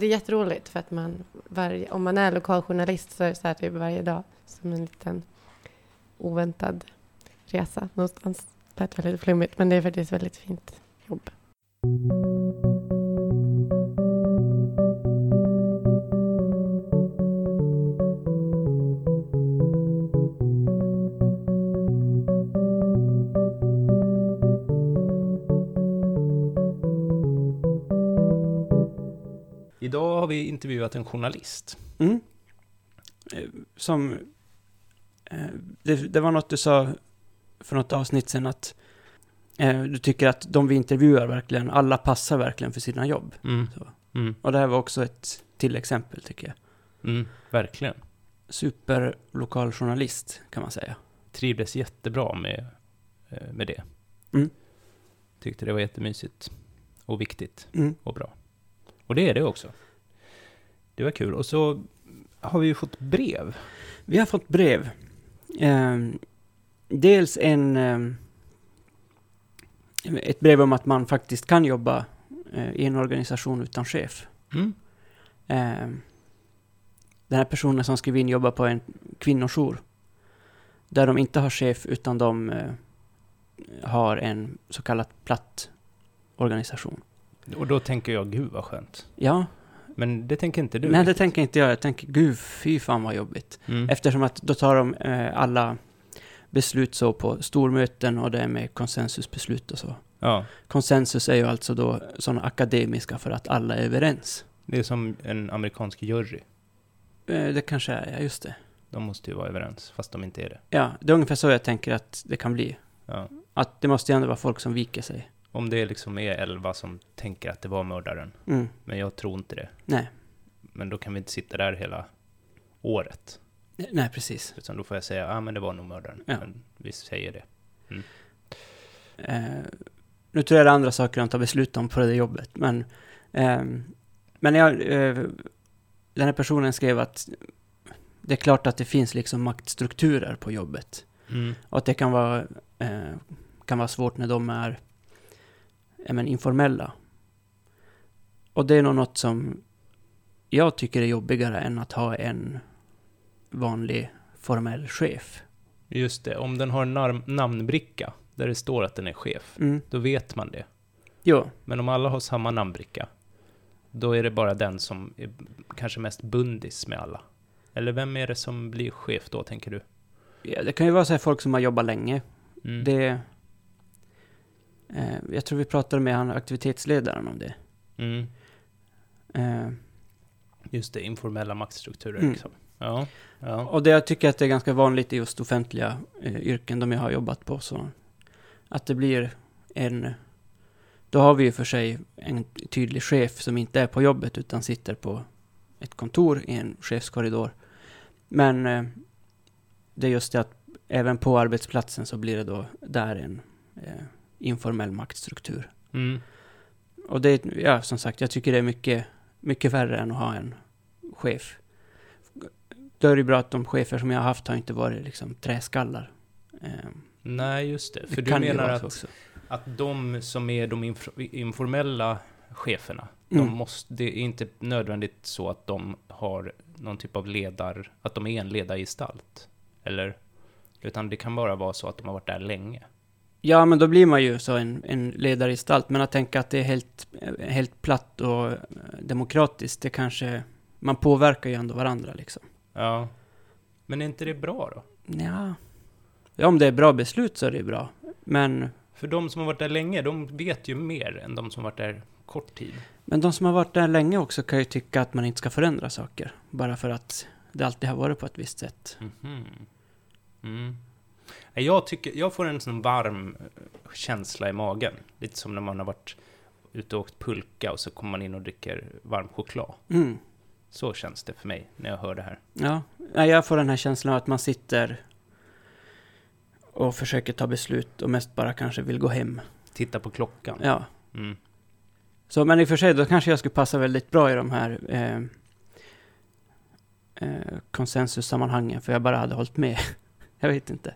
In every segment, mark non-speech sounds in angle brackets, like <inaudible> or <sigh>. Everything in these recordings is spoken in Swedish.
Det är jätteroligt för att man, varje, om man är lokaljournalist så är det så här typ varje dag som en liten oväntad resa någonstans. Det lät väldigt flummigt men det är faktiskt väldigt fint jobb. Idag har vi intervjuat en journalist. Mm. Eh, Som... eh, Det, det var något du sa för något avsnitt sen att eh, du tycker att de vi intervjuar verkligen, alla passar verkligen för sina jobb. Mm. Mm. Och det här var också ett till exempel tycker jag. Mm. Verkligen. Superlokaljournalist kan man säga. Trivdes jättebra med, med det. Mm. Tyckte det var jättemysigt. Och viktigt Mm. och bra. Och det är det också. Det var kul. Och så har vi ju fått brev. Vi har fått brev. Ehm, dels en... ehm, ett brev om att man faktiskt kan jobba eh, i en organisation utan chef. Mm. Ehm, den här personen som skrev in jobbar på en kvinnojour. Där de inte har chef utan de eh, har en så kallad platt organisation. Och då tänker jag, gud vad skönt. Ja, Men det tänker inte du? nej det tänker inte jag. Jag tänker gud, fy fan vad jobbigt. Mm. Eftersom att då tar de eh, alla beslut så på stormöten och det är med konsensusbeslut och så. Ja, Konsensus är ju alltså då sådana akademiska för att alla är överens. det är som en amerikansk jury. Eh, det kanske är, ja just det. De måste ju vara överens, fast de inte är det. Ja, det är ungefär så jag tänker att det kan bli. Ja. Att det måste ju ändå vara folk som viker sig. Om det liksom är elva som tänker att det var mördaren, Mm. men jag tror inte det. Nej. Men då kan vi inte sitta där hela året. Nej, precis. Utan då får jag säga, ja ah, men det var nog mördaren. Ja. Men vi säger det. Eh, nu tror jag det är andra saker de tar beslut om på det jobbet, men... ehm, men jag, eh, den här personen skrev att det är klart att det finns liksom maktstrukturer på jobbet. Mm. Och att det kan vara, eh, kan vara svårt när de är men, informella. Och det är nog något som jag tycker är jobbigare än att ha en vanlig formell chef. Just det, om den har en nam- namnbricka där det står att den är chef, Mm. då vet man det. Jo, Men om alla har samma namnbricka, då är det bara den som är kanske mest bundis med alla. Eller vem är det som blir chef då, tänker du? ja, det kan ju vara så här folk som har jobbat länge. Mm. Det... Eh, jag tror vi pratade med han aktivitetsledaren om det. Mm. Eh, Just det, informella maktstrukturer Mm. liksom. Ja, ja. Och det jag tycker att det är ganska vanligt i just offentliga eh, yrken de jag har jobbat på. Så att det blir en... Då har vi ju för sig en tydlig chef som inte är på jobbet utan sitter på ett kontor i en chefskorridor. Men eh, det är just det att även på arbetsplatsen så blir det då där en eh, informell maktstruktur. Mm. Och det, är- ja som sagt, jag tycker det är mycket, mycket värre än att ha en chef. Då är det ju bra att de chefer som jag har haft har inte varit liksom träskallar. Eh, Nej, just det. det För du kan ju menar att, också. att de som är de inf- informella cheferna, Mm. de måste, det är inte nödvändigt så att de har någon typ av ledar, att de är en ledargestalt. Eller? Utan det kan bara vara så att de har varit där länge. Ja, men då blir man ju så en, en ledargestalt. Men att tänka att det är helt, helt platt och demokratiskt, det kanske... Man påverkar ju ändå varandra liksom. Ja. Men är inte det bra då? Ja. ja, om det är bra beslut så är det bra. Men, För de som har varit där länge, de vet ju mer än de som varit där kort tid. men de som har varit där länge också kan ju tycka att man inte ska förändra saker. Bara för att det alltid har varit på ett visst sätt. Mhm. Mm. Nej, Jag, tycker, jag får en sån varm eh, känsla i magen. Lite som när man har varit ute och åkt pulka och så kommer man in och dricker varm choklad. Mm. Så känns det för mig när jag hör det här. Ja, ja, jag får den här känslan av att man sitter och försöker ta beslut och mest bara kanske vill gå hem. Titta på klockan. Ja. Mm. Så, men i och för sig, då kanske jag skulle passa väldigt bra i de här eh, eh, konsensussammanhangen, för jag bara hade hållit med. <laughs> jag vet inte.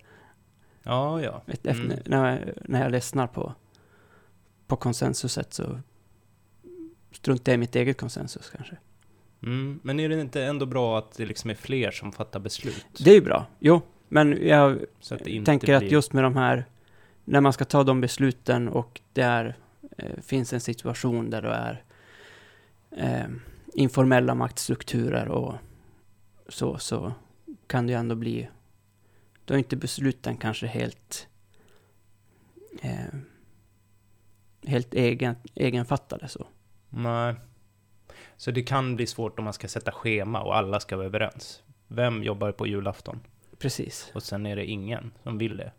Ja, ja. Efter, Mm. när, jag, när jag lyssnar på, på konsensuset så struntar jag i mitt eget konsensus kanske. Mm. Men är det inte ändå bra att det liksom är fler som fattar beslut? Det är ju bra, jo. Men jag att tänker att blir... just med de här, när man ska ta de besluten och det är, eh, finns en situation där det är eh, informella maktstrukturer och så, så kan det ju ändå bli, då är inte besluten kanske helt eh, helt egen, egenfattade så. Nej. Så det kan bli svårt om man ska sätta schema och alla ska vara överens. Vem jobbar på julafton? Precis. Och sen är det ingen som vill det.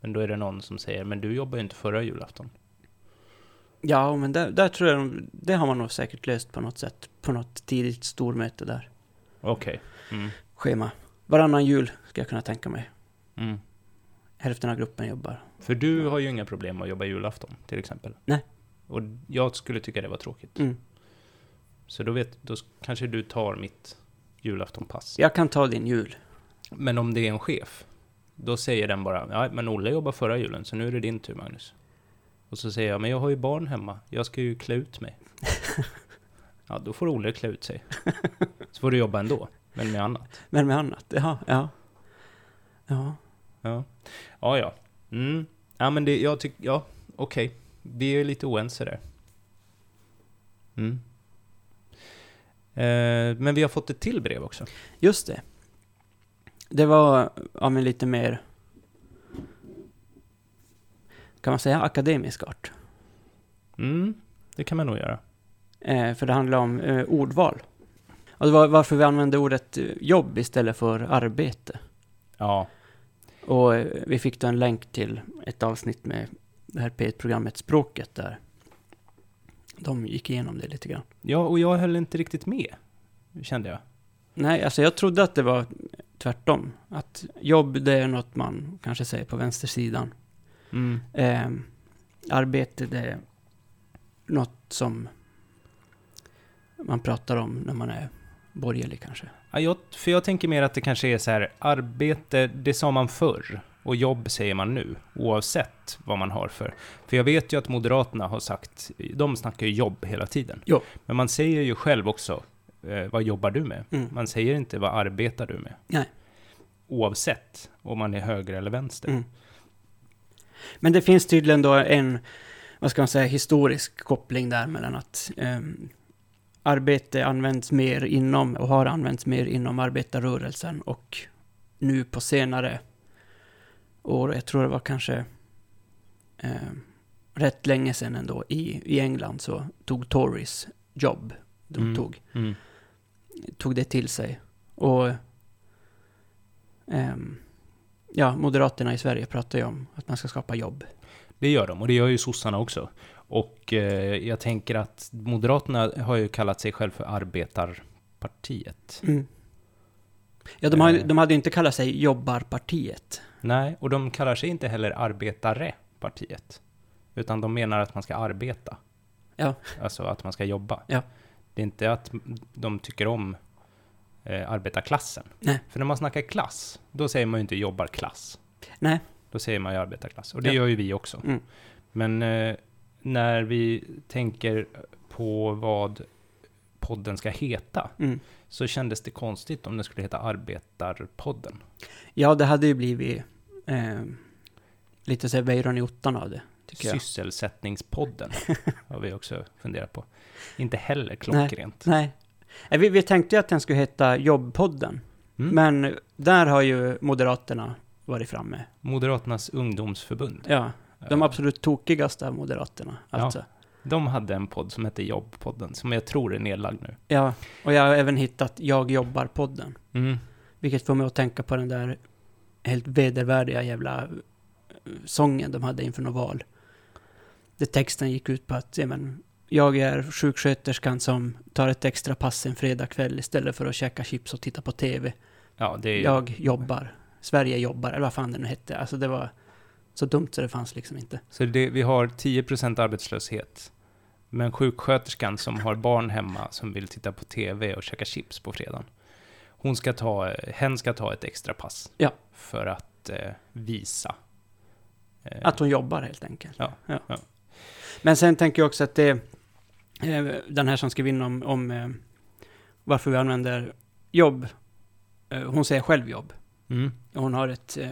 Men då är det någon som säger, men du jobbar ju inte förra julafton. Ja, men där, där tror jag, de- det har man nog säkert löst på något sätt. På något tidigt stormöte där. Okej. Mm. Schema. Varannan jul ska jag kunna tänka mig. Mm. Hälften av gruppen jobbar. För du har ju inga problem att jobba julafton, till exempel. Nej. Och jag skulle tycka det var tråkigt. Mm. Så då, vet, då kanske du tar mitt julaftonpass. Jag kan ta din jul. Men om det är en chef, då säger den bara, ja men Olle jobbar förra julen, så nu är det din tur Magnus. Och så säger jag, men jag har ju barn hemma, jag ska ju klä ut mig. <laughs> ja, då får Olle klä ut sig. Så får du jobba ändå, men med annat. Men med annat. Ja, ja. Ja. Ja, ja. ja. Mm. Ja, men det, jag tycker, ja, okej. Vi är lite oense där. Mm. Eh, men vi har fått ett till brev också. Just det. Det var av en lite mer, kan man säga, akademisk art. Mm, det kan man nog göra. Eh, för det handlar om eh, ordval. Det var varför vi använde ordet eh, jobb istället för arbete. Ja, Och eh, vi fick då en länk till ett avsnitt med det här P1-programmet Språket där de gick igenom det lite grann. ja och jag höll inte riktigt med, kände jag. Nej, alltså jag trodde att det var tvärtom. Att jobb, det är något man kanske säger på vänstersidan. Mm. Eh, arbete, det är något som man pratar om när man är borgerlig kanske. Ja, jag, för jag tänker mer att det kanske är så här, arbete, det sa man förr. Och jobb säger man nu, oavsett vad man har för. För jag vet ju att Moderaterna har sagt, de snackar ju jobb hela tiden. Jo. Men man säger ju själv också, eh, vad jobbar du med? Mm. Man säger inte, vad arbetar du med? Nej. Oavsett om man är höger eller vänster. Mm. Men det finns tydligen då en, vad ska man säga, historisk koppling där mellan att ehm, arbete används mer inom, och har använts mer inom arbetarrörelsen och nu på senare år, jag tror det var kanske ehm, rätt länge sedan ändå, i, i England så tog Tories jobb, de Mm. tog, Mm. tog det till sig. Och ehm, ja, Moderaterna i Sverige pratar ju om att man ska skapa jobb. Det gör de, och det gör ju sossarna också. Och eh, jag tänker att Moderaterna har ju kallat sig själv för arbetarpartiet. Ja, de, har, Eh. de hade ju inte kallat sig Jobbarpartiet. Nej, och de kallar sig inte heller arbetarepartiet. Utan de menar att man ska arbeta. Ja. Alltså att man ska jobba. Ja. Det är inte att de tycker om eh, arbetarklassen. Nej. För när man snackar klass, då säger man ju inte jobbarklass. Nej. Då säger man ju arbetarklass. Och det Ja. gör ju vi också. Mm. Men eh, när vi tänker på vad podden ska heta, Mm. så kändes det konstigt om den skulle heta Arbetarpodden. Ja, det hade ju blivit eh, lite så här Weiron i ottan av det. Sysselsättningspodden <laughs> har vi också funderat på. Inte heller klockrent. Nej. Eh, Vi, vi tänkte ju att den skulle heta Jobbpodden, Mm. men där har ju Moderaterna varit framme. Moderaternas ungdomsförbund. Ja, de absolut tokigaste av Moderaterna. Alltså. De hade en podd som hette Jobbpodden, som jag tror är nedlagd nu. Ja, och jag har även hittat Jag jobbar-podden. Mm. Vilket får mig att tänka på den där helt vedervärdiga jävla eh, sången de hade inför något val. Där texten gick ut på att, ja, men, jag är sjuksköterskan som tar ett extra pass en fredagkväll istället för att käka chips och titta på TV. Ja, det är... Jag jobbar. Sverige jobbar, eller vad fan det nu hette. Alltså det var så dumt så det fanns liksom inte. Så det, vi har 10% arbetslöshet. Men sjuksköterskan som har barn hemma som vill titta på TV och käka chips på fredagen. Hon ska ta, hen ska ta ett extra pass. Ja. För att eh, visa. Eh, Att hon jobbar helt enkelt. Ja, ja. Men sen tänker jag också att det, eh, den här som skrev in om, om eh, varför vi använder jobb. Eh, hon säger själv jobb. Mm. Hon har ett eh,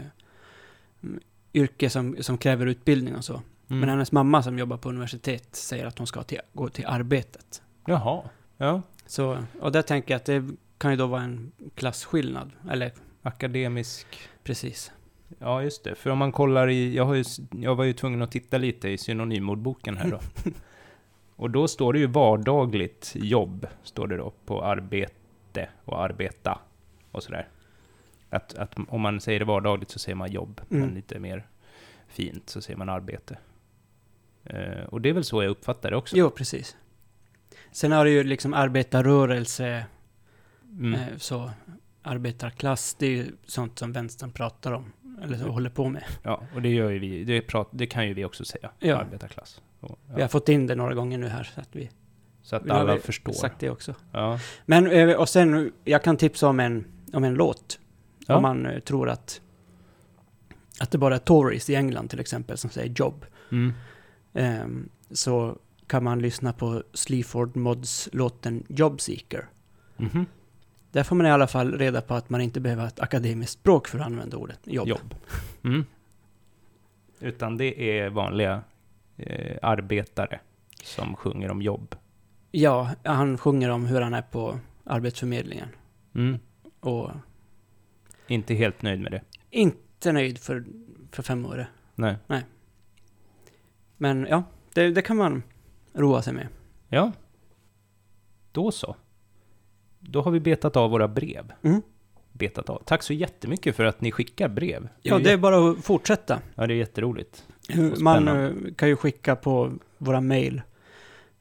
yrke som, som kräver utbildning och så. Mm. Men hennes mamma som jobbar på universitet säger att hon ska till, gå till arbetet. Jaha. Ja. Så, och där tänker jag att det kan ju då vara en klasskillnad. Eller Akademisk. precis. Ja, just det. För om man kollar i... Jag, har ju, jag var ju tvungen att titta lite i synonymordboken här då. <laughs> och då står det ju vardagligt jobb, står det då, på arbete och arbeta och sådär. Att, att om man säger det vardagligt så säger man jobb, Mm. men lite mer fint så säger man arbete. Eh, och det är väl så jag uppfattar det också. Jo, precis. Sen har du ju liksom arbetarrörelse, Mm. eh, så arbetarklass, det är ju sånt som vänstern pratar om. Eller så håller på med. Ja, och det gör ju vi. Det, prat, det kan ju vi också säga. Ja. Arbetarklass. Och, Vi har ja. fått in det några gånger nu här, så att vi, Så att alla förstår. sagt det också. Ja. Men, eh, och sen, jag kan tipsa om en, om en låt. Ja. Om man eh, tror att, att det bara är Tories i England till exempel som säger jobb. Mm. Ehm, så kan man lyssna på Sleaford Mods låten Jobseeker. Mhm. Där får man i alla fall reda på att man inte behöver ett akademiskt språk för att använda ordet jobb. Jobb. Mm. Utan det är vanliga eh, arbetare som sjunger om jobb. Ja, han sjunger om hur han är på Arbetsförmedlingen. Mm. Och Inte helt nöjd med det. inte nöjd för, för fem år. Nej. Men ja, det, det kan man roa sig med. Ja. Då så. Då har vi betat av våra brev. Mm. Betat av. Tack så jättemycket för att ni skickar brev. Ja, det är bara att fortsätta. ja, det är jätteroligt. Man eh, kan ju skicka på våra mejl.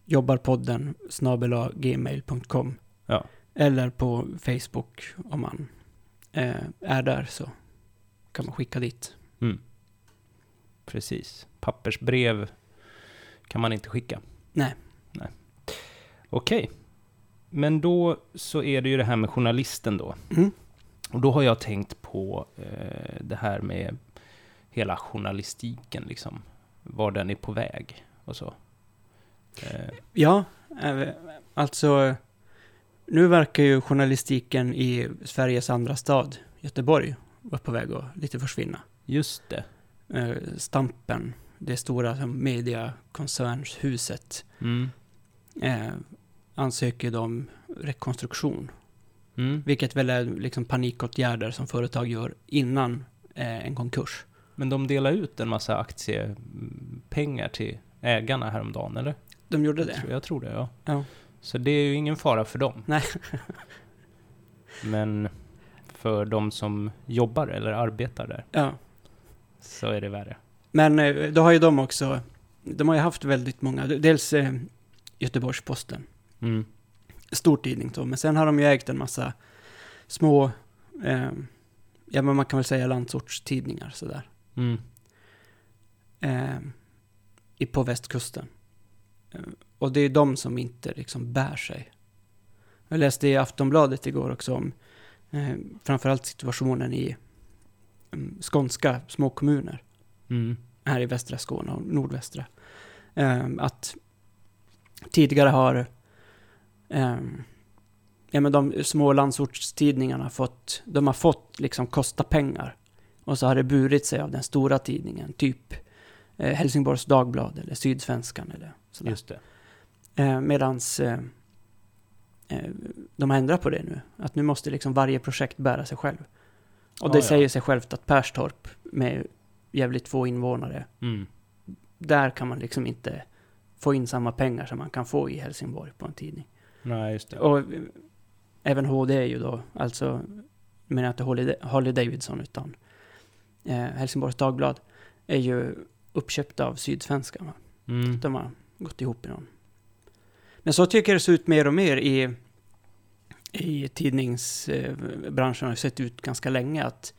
Jobbarpodden snabel gmail.com. Ja. Eller på Facebook om man eh, är där så kan man skicka dit. Mm. Precis. Pappersbrev kan man inte skicka. Nej. Nej. Okej. Men då så är det ju det här med journalisten då. Mm. Och då har jag tänkt på eh, det här med hela journalistiken liksom. Var den är på väg och så. Eh, Ja, eh, alltså nu verkar ju journalistiken i Sveriges andra stad, Göteborg, vara på väg att lite försvinna. just det. Eh, Stampen, det stora mediakoncernshuset, Mm. eh, ansöker de om rekonstruktion. Mm. Vilket väl är liksom panikåtgärder som företag gör innan eh, en konkurs. Men de delar ut en massa aktiepengar till ägarna häromdagen, eller? De gjorde Jag det. tror, jag tror det, ja. Ja. Så det är ju ingen fara för dem. Nej. <laughs> Men för de som jobbar eller arbetar där Ja. så är det värre. Men eh, då har ju de också, de har ju haft väldigt många, dels eh, Göteborgs-Posten, Mm. stor tidning då, men sen har de ju ägt en massa små, eh, ja men man kan väl säga landsortstidningar sådär, Mm. eh, på västkusten. Eh, och det är de som inte liksom bär sig. Jag läste i Aftonbladet igår också om eh, framförallt situationen i mm, skånska små kommuner. Mm. här i västra Skåne och nordvästra. Ehm, att tidigare har ehm, ja, men de små landsortstidningarna fått, de har fått liksom kosta pengar. Och så har det burit sig av den stora tidningen, typ eh, Helsingborgs Dagblad eller Sydsvenskan eller sådär. Just det. Eh, medans eh, eh, de har ändrat på det nu. Att nu måste liksom varje projekt bära sig själv. Och det ja. säger sig självt att Perstorp med jävligt få invånare Mm. där kan man liksom inte få in samma pengar som man kan få i Helsingborg på en tidning. Nej, just det. Och eh, även HD är ju då, alltså, menar inte Harley, Harley Davidson utan eh, Helsingborgs Dagblad är ju uppköpta av Sydsvenskan. Mm. De har gått ihop i någon. Men så tycker det ser ut mer och mer i, i tidningsbranschen har sett ut ganska länge att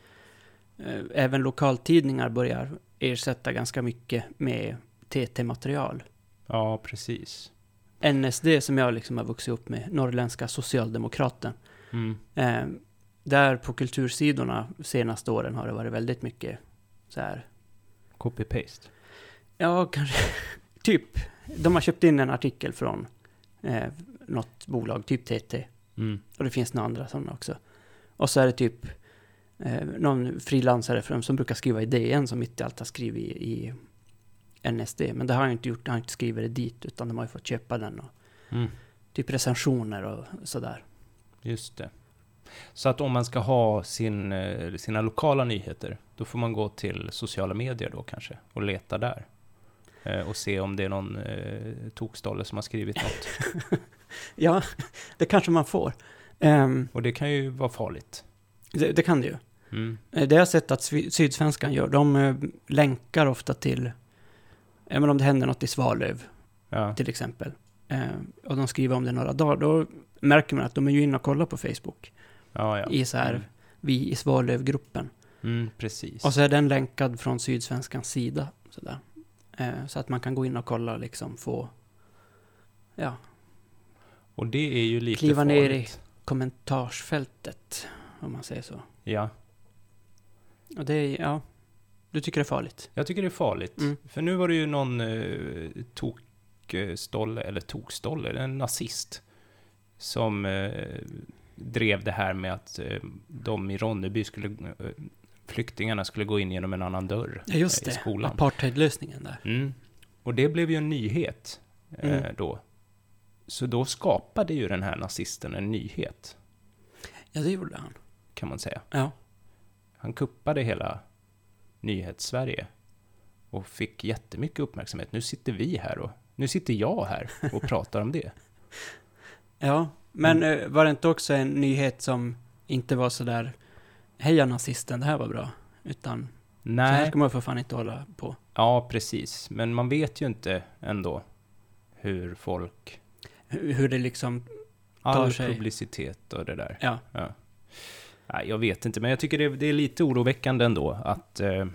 eh, även lokaltidningar börjar ersätta ganska mycket med TT-material. Ja, precis. NSD som jag liksom har vuxit upp med, Norrländska Socialdemokraten. Mm. Eh, där på kultursidorna senaste åren har det varit väldigt mycket så här, Copy-paste. ja kanske, <laughs> typ. De har köpt in en artikel från eh, något bolag, typ TT. Mm. Och det finns några andra sådana också. Och så är det typ eh, någon frilansare som brukar skriva i DN som mitt i allt har skrivit i, i NSD. Men det har jag inte gjort, jag har inte skrivit det dit utan de har ju fått köpa den och Mm. typ recensioner och sådär. Just det. Så att om man ska ha sin, eh, sina lokala nyheter, då får man gå till sociala medier då kanske och leta där. Eh, och se om det är någon eh, tokstolle som har skrivit något. <laughs> Ja, det kanske man får. Ehm, Och det kan ju vara farligt. det, det kan det ju. Mm. Eh, Det har jag sett att Sydsvenskan gör, de eh, länkar ofta till, även om det händer något i Svalöv Ja. till exempel, och de skriver om det några dagar, då märker man att de är ju inne och kollar på Facebook Ja, ja. i så här, Mm. vi i Svalöv-gruppen. Mm, precis. Och så är den länkad från Sydsvenskans sida, sådär. Eh, så att man kan gå in och kolla liksom, få, ja, Och det är ju lite Kliva ner i- farligt. kommentarsfältet, om man säger så. Ja, Och det är, ja, du tycker det är farligt? jag tycker det är farligt. Mm. För nu var det ju någon eh, tokstolle, eller tokstolle, en nazist, som eh, drev det här med att eh, de i Ronneby skulle, eh, flyktingarna skulle gå in genom en annan dörr Ja, just eh, det. i skolan. Apartheidlösningen där. Mm. Och det blev ju en nyhet eh, Mm. då. Så då skapade ju den här nazisten en nyhet, Ja, det gjorde han. kan man säga. Ja. Han kuppade hela nyhets-Sverige och fick jättemycket uppmärksamhet. Nu sitter vi här och nu sitter jag här och pratar om det. <laughs> Ja, men Mm. eh, var det inte också en nyhet som inte var så där Heja nazisten, det här var bra. Utan så här Nej, ska man för fan inte hålla på. ja precis. Men man vet ju inte ändå hur folk... Hur, hur det liksom, All Tar sig. publicitet och det där. ja. Ja. Nej, jag vet inte, men jag tycker det, det är lite oroväckande ändå att eh,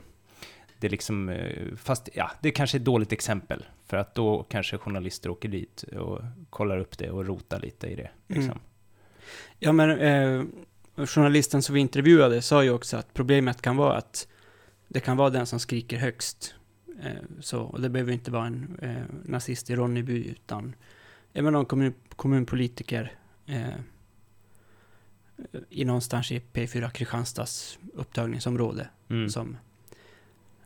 det liksom, eh, fast ja, det kanske är ett dåligt exempel, för att då kanske journalister åker dit och kollar upp det och rotar lite i det. Liksom. Mm. Ja, men eh, journalisten som vi intervjuade sa ju också att problemet kan vara att det kan vara den som skriker högst. Eh, så, och det behöver inte vara en eh, nazist i Ronneby, utan även någon kommun, kommunpolitiker eh, i någonstans i P4 Kristianstads upptagningsområde Mm. som,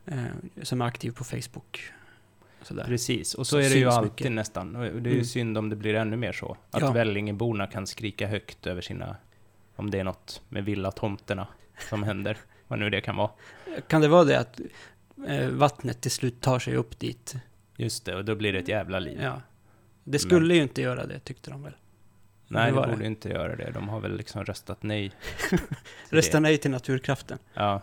eh, som är aktiv på Facebook. Sådär. Precis, och så Så är det ju alltid mycket. nästan. Och det är ju Mm. synd om det blir ännu mer så. Att Ja. Vällingeborna kan skrika högt över sina, om det är något med villatomterna som händer, vad nu det kan vara. Kan det vara det att eh, vattnet till slut tar sig upp dit? Just det, och då blir det ett jävla liv. Ja. Det skulle ju inte göra det, tyckte de väl? Nej, det borde inte göra det. De har väl liksom röstat nej. <laughs> Rösta det. nej till naturkraften. Ja.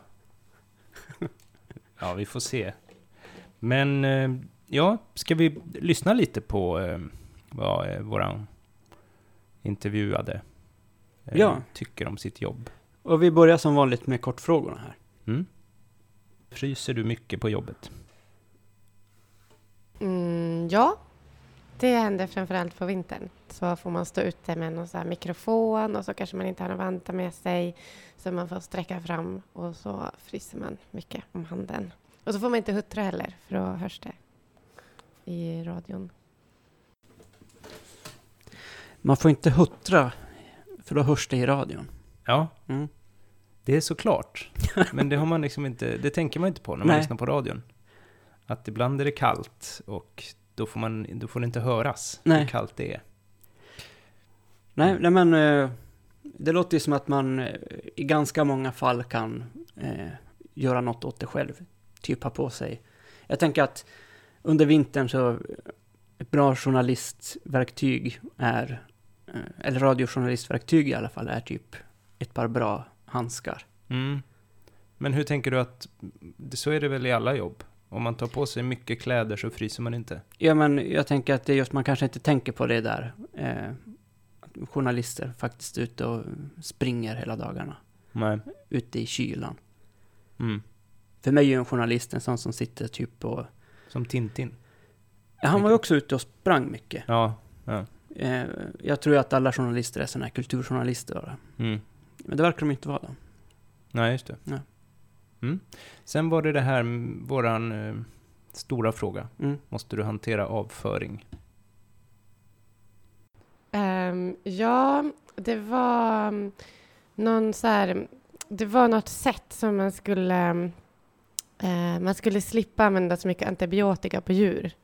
Ja, vi får se. Men, eh, ja, ska vi lyssna lite på eh, vad våran intervjuade Ja. tycker om sitt jobb? Och vi börjar som vanligt med kortfrågorna här. Mm? Fryser du mycket på jobbet? Mm, ja, det händer framförallt på vintern. Så får man stå ute med någon så här mikrofon och så kanske man inte har några vantar med sig. Så man får sträcka fram och så fryser man mycket om handen. Och så får man inte huttra heller för då hörs det i radion. Man får inte huttra, för då hörs det i radion. Ja, Mm. det är såklart. Men det har man liksom inte, det tänker man inte på när man Nej. lyssnar på radion. Att ibland är det kallt och då får, man, då får det inte höras Nej. hur kallt det är. Nej, nej men eh, det låter ju som att man eh, i ganska många fall kan eh, göra något åt det själv. Typ ha på sig. Jag tänker att under vintern så ett bra journalistverktyg är, eller radiojournalistverktyg i alla fall, är typ ett par bra handskar. Mm. Men hur tänker du att, så är det väl i alla jobb? Om man tar på sig mycket kläder så fryser man inte? Ja, men jag tänker att det är just, man kanske inte tänker på det där. Eh, journalister faktiskt ute och springer hela dagarna. Nej. Ute i kylan. Mm. För mig är ju en journalist en sån som sitter typ på... Som Tintin? Ja, han var ju också ute och sprang mycket. Ja. ja. Eh, jag tror ju att alla journalister är såna här kulturjournalister. Mm. Men det verkar de inte vara då. Nej, just det. Ja. Mm. Sen var det det här, våran eh, stora fråga. Mm. Måste du hantera avföring? Ehm, ja, det var um, någon så här, det var något sätt som man skulle, um, eh, man skulle slippa använda så mycket antibiotika på djur.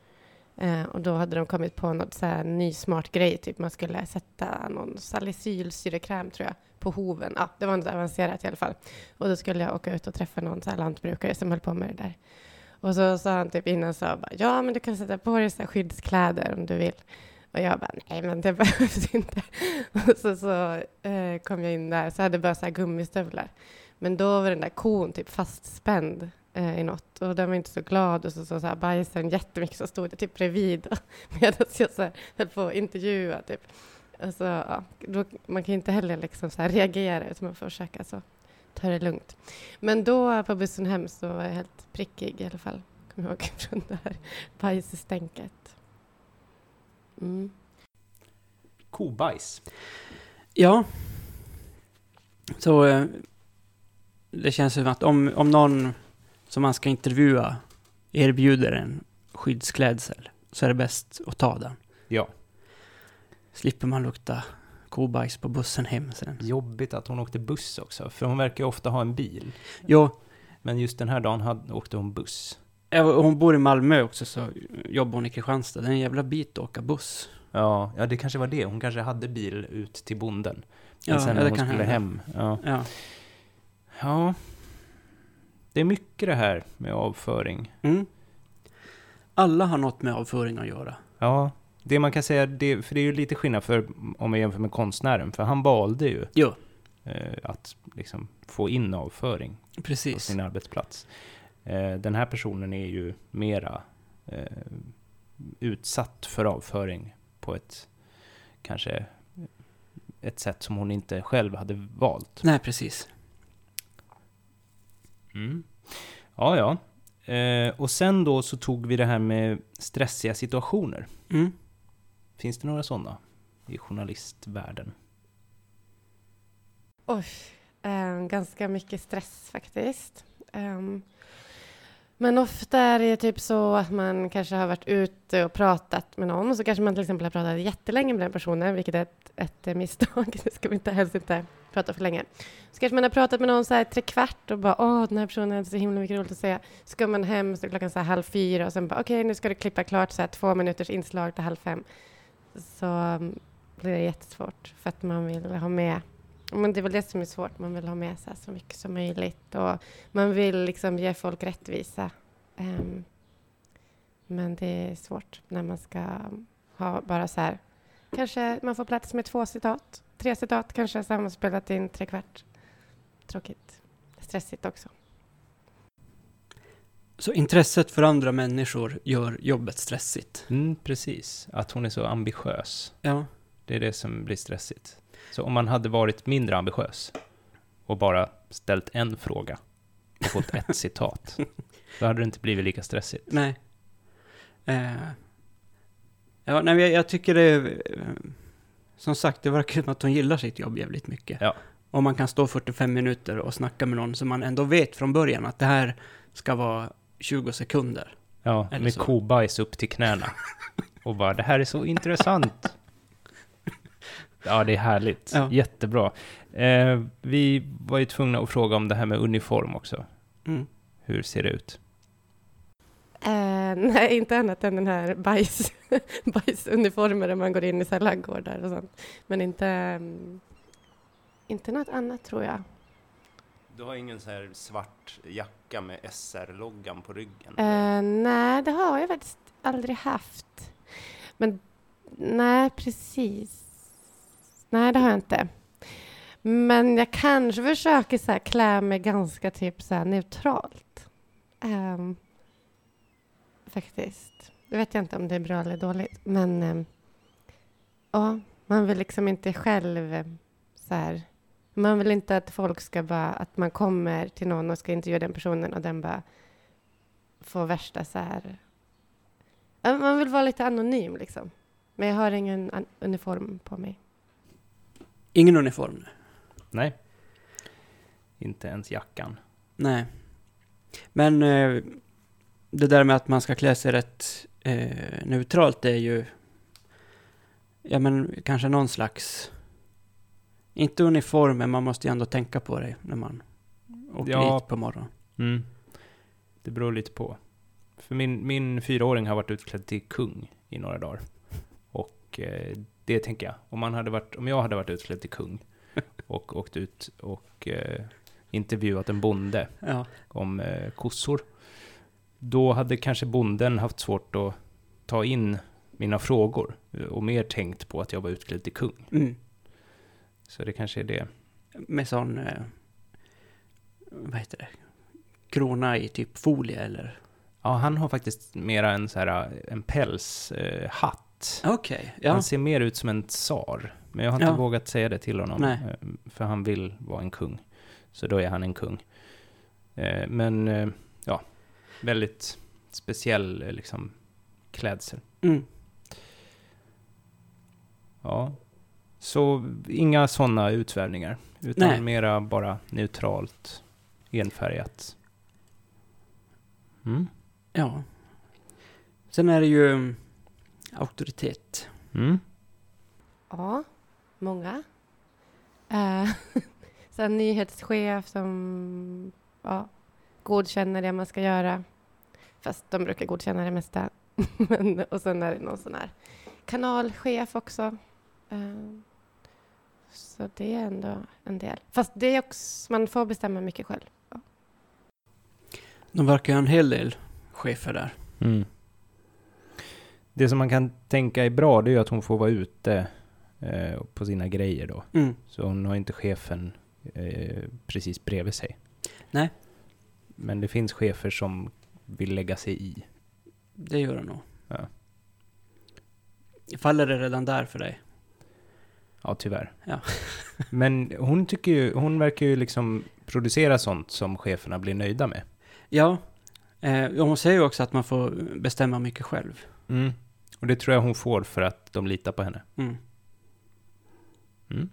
Eh, och då hade de kommit på något så här ny smart grej, typ man skulle sätta någon salicylsyrekräm tror jag på hoven. Ja, det var något avancerat i alla fall. Och då skulle jag åka ut och träffa någon så här lantbrukare som höll på med det där. Och så sa han typ innan så bara, ja men du kan sätta på dig så här skyddskläder om du vill. Och jag bara, nej men det <laughs> behövs inte. Och så, så eh, kom jag in där, så hade jag bara så här gummistövlar. Men då var den där kon typ fastspänd eh, i något och den var inte så glad och så så, så här bajsen jättemycket så stod det typ bredvid <laughs> medan jag så här, höll på att intervjua typ. Alltså, ja, då, man kan ju inte heller liksom så här reagera utan man får försöka så ta det lugnt. Men då på bussen hem så var jag helt prickig i alla fall. Kommer jag ihåg <laughs> från det här bajsstänket. Mm. Kobajs. Ja. Så eh, det känns som att om, om någon som man ska intervjua erbjuder en skyddsklädsel så är det bäst att ta den. Ja. Slipper man lukta kobajs på bussen hem sen. Jobbigt att hon åkte buss också, för hon verkar ju ofta ha en bil. Jo, Men just den här dagen hade, åkte hon buss. hon bor i Malmö också så jobbar hon i Kristianstad. Det är en jävla bit att åka buss. Ja, ja, det kanske var det. Hon kanske hade bil ut till bonden. Men Ja, sen ja, när hon skulle hända. hem. Ja. Ja. ja. Det är mycket det här med avföring. Mm. Alla har något med avföring att göra. Ja, det man kan säga, det, för det är ju lite skillnad för, om man jämför med konstnären, för han valde ju Jo, eh, att liksom få in avföring på precis. sin arbetsplats. Eh, den här personen är ju mera eh, utsatt för avföring på ett kanske ett sätt som hon inte själv hade valt. Nej, precis. Mm. Ja, ja. Eh, och sen då så tog vi det här med stressiga situationer. Mm. Finns det några sådana i journalistvärlden? Oj, eh, ganska mycket stress faktiskt. Ehm, men ofta är det typ så att man kanske har varit ute och pratat med någon, så kanske man till exempel har pratat jättelänge med den personen, vilket är ett, ett eh, misstag. <laughs> Det ska vi inte, helst inte prata för länge. Så kanske man har pratat med någon så här tre kvart och bara åh, den här personen är så himla mycket roligt att säga. Så ska man hem så är klockan så här halv fyra och sen bara okej, nu ska du klippa klart så här två minuters inslag till halv fem. Så mm, blir det jättesvårt för att man vill ha med men det är väl det som är svårt. Man vill ha med sig så mycket som möjligt och man vill liksom ge folk rättvisa. Ehm, men det är svårt när man ska ha bara så här. Kanske man får plats med två citat, tre citat kanske, så har man spelat in tre kvart. Tråkigt. Stressigt också. Så intresset för andra människor gör jobbet stressigt. Mm, precis. Att hon är så ambitiös. Ja. Det är det som blir stressigt. Så om man hade varit mindre ambitiös och bara ställt en fråga och fått ett <laughs> citat, då hade det inte blivit lika stressigt. Nej. Eh. Ja, nej, jag, jag tycker det är... eh, Som sagt, det verkar som att hon gillar sitt jobb jävligt mycket. Ja. Om man kan stå 45 minuter och snacka med någon som man ändå vet från början att det här ska vara 20 sekunder. Ja, Eller med så. kobajs upp till knäna. <laughs> Och bara, det här är så intressant. Ja, det är härligt. Ja. Jättebra. Eh, vi var ju tvungna att fråga om det här med uniform också. Mm. Hur ser det ut? Eh, nej, inte annat än den här bajs, <laughs> bajsuniformen där man går in i så här laggårdar och sånt. Men inte, mm, inte något annat tror jag. Du har ingen så här svart jacka med SR-loggan på ryggen? Eh, nej, det har jag faktiskt aldrig haft. Men nej, precis. Nej, det har jag inte. Men jag kanske försöker så här, klä mig ganska typ så här, neutralt. Um, faktiskt. Det vet jag inte om det är bra eller dåligt. Men ehm, ja, man vill liksom inte själv eh, så här. Man vill inte att folk ska bara, att man kommer till någon och ska intervjua den personen och den bara får värsta så här. Man vill vara lite anonym liksom. Men jag har ingen an- uniform på mig. Ingen uniform? Nej. Inte ens jackan. Nej. Men eh, det där med att man ska klä sig rätt eh, neutralt är ju ja men kanske någon slags, inte uniform, men man måste ju ändå tänka på det när man åker Ja. dit på morgonen. Mm. Det beror lite på. För min, min fyraåring har varit utklädd till kung i några dagar. Och eh, det tänker jag, om, man hade varit, om jag hade varit utklädd till kung <laughs> och åkt ut och eh, intervjuat en bonde Ja, om eh, kossor, då hade kanske bonden haft svårt att ta in mina frågor eh, och mer tänkt på att jag var utklädd till kung. mm. Så det kanske är det. med sån, eh, vad heter det, krona i typ folie eller? Ja, han har faktiskt mera en så här, en pälshatt. Eh, Okej, ja. Han ser mer ut som en tsar. Men jag har inte Ja. vågat säga det till honom. Nej. eh, För han vill vara en kung. Så då är han en kung. Eh, Men eh, ja, väldigt speciell liksom, klädsel. Mm. Ja. Så inga sådana utsvävningar. Utan Nej. mera bara neutralt, enfärgat. Mm. Ja. Sen är det ju auktoritet. Mm. Ja, många. Uh, så en nyhetschef som ja, godkänner det man ska göra. Fast de brukar godkänna det mesta. <laughs> Men, och sen är det någon sån här kanalchef också. Eh, så det är ändå en del. Fast det är också, man får bestämma mycket själv. De verkar ha en hel del chefer där. Mm. Det som man kan tänka är bra, det är ju att hon får vara ute eh, på sina grejer då. Mm. Så hon har inte chefen eh, precis bredvid sig. Nej. Men det finns chefer som vill lägga sig i. Det gör de nog. Ja. Faller det redan där för dig? Ja, tyvärr. Ja. <laughs> Men hon tycker ju, hon verkar ju liksom producera sånt som cheferna blir nöjda med. Ja. Eh, hon säger ju också att man får bestämma mycket själv. Mm. Och det tror jag hon får för att de litar på henne. Mm. Mm.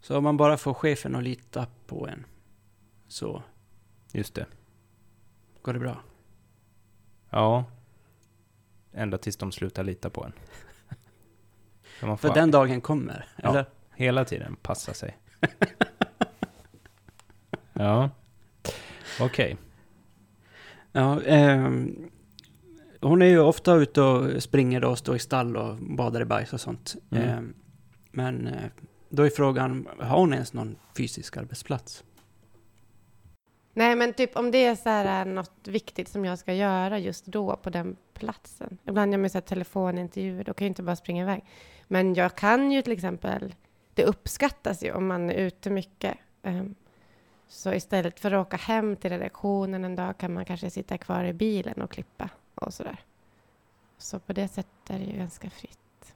Så om man bara får chefen att lita på en så Just det. går det bra. Ja. Ända tills de slutar lita på en. <laughs> Man får För den dagen kommer, Ja. eller? hela tiden passa sig. <laughs> ja. Okej. Ja, ehm, hon är ju ofta ute och springer och står i stall och badar i bajs och sånt. Mm. Ehm, men eh, då är frågan, har hon ens någon fysisk arbetsplats? Nej, men typ om det är så här eh, något viktigt som jag ska göra just då på den platsen. Ibland gör man så här telefonintervjuer, då kan jag inte bara springa iväg. Men jag kan ju till exempel, det uppskattas ju om man är ute mycket. Ehm, Så istället för att åka hem till redaktionen en dag kan man kanske sitta kvar i bilen och klippa och så där. Så på det sättet är det ju ganska fritt.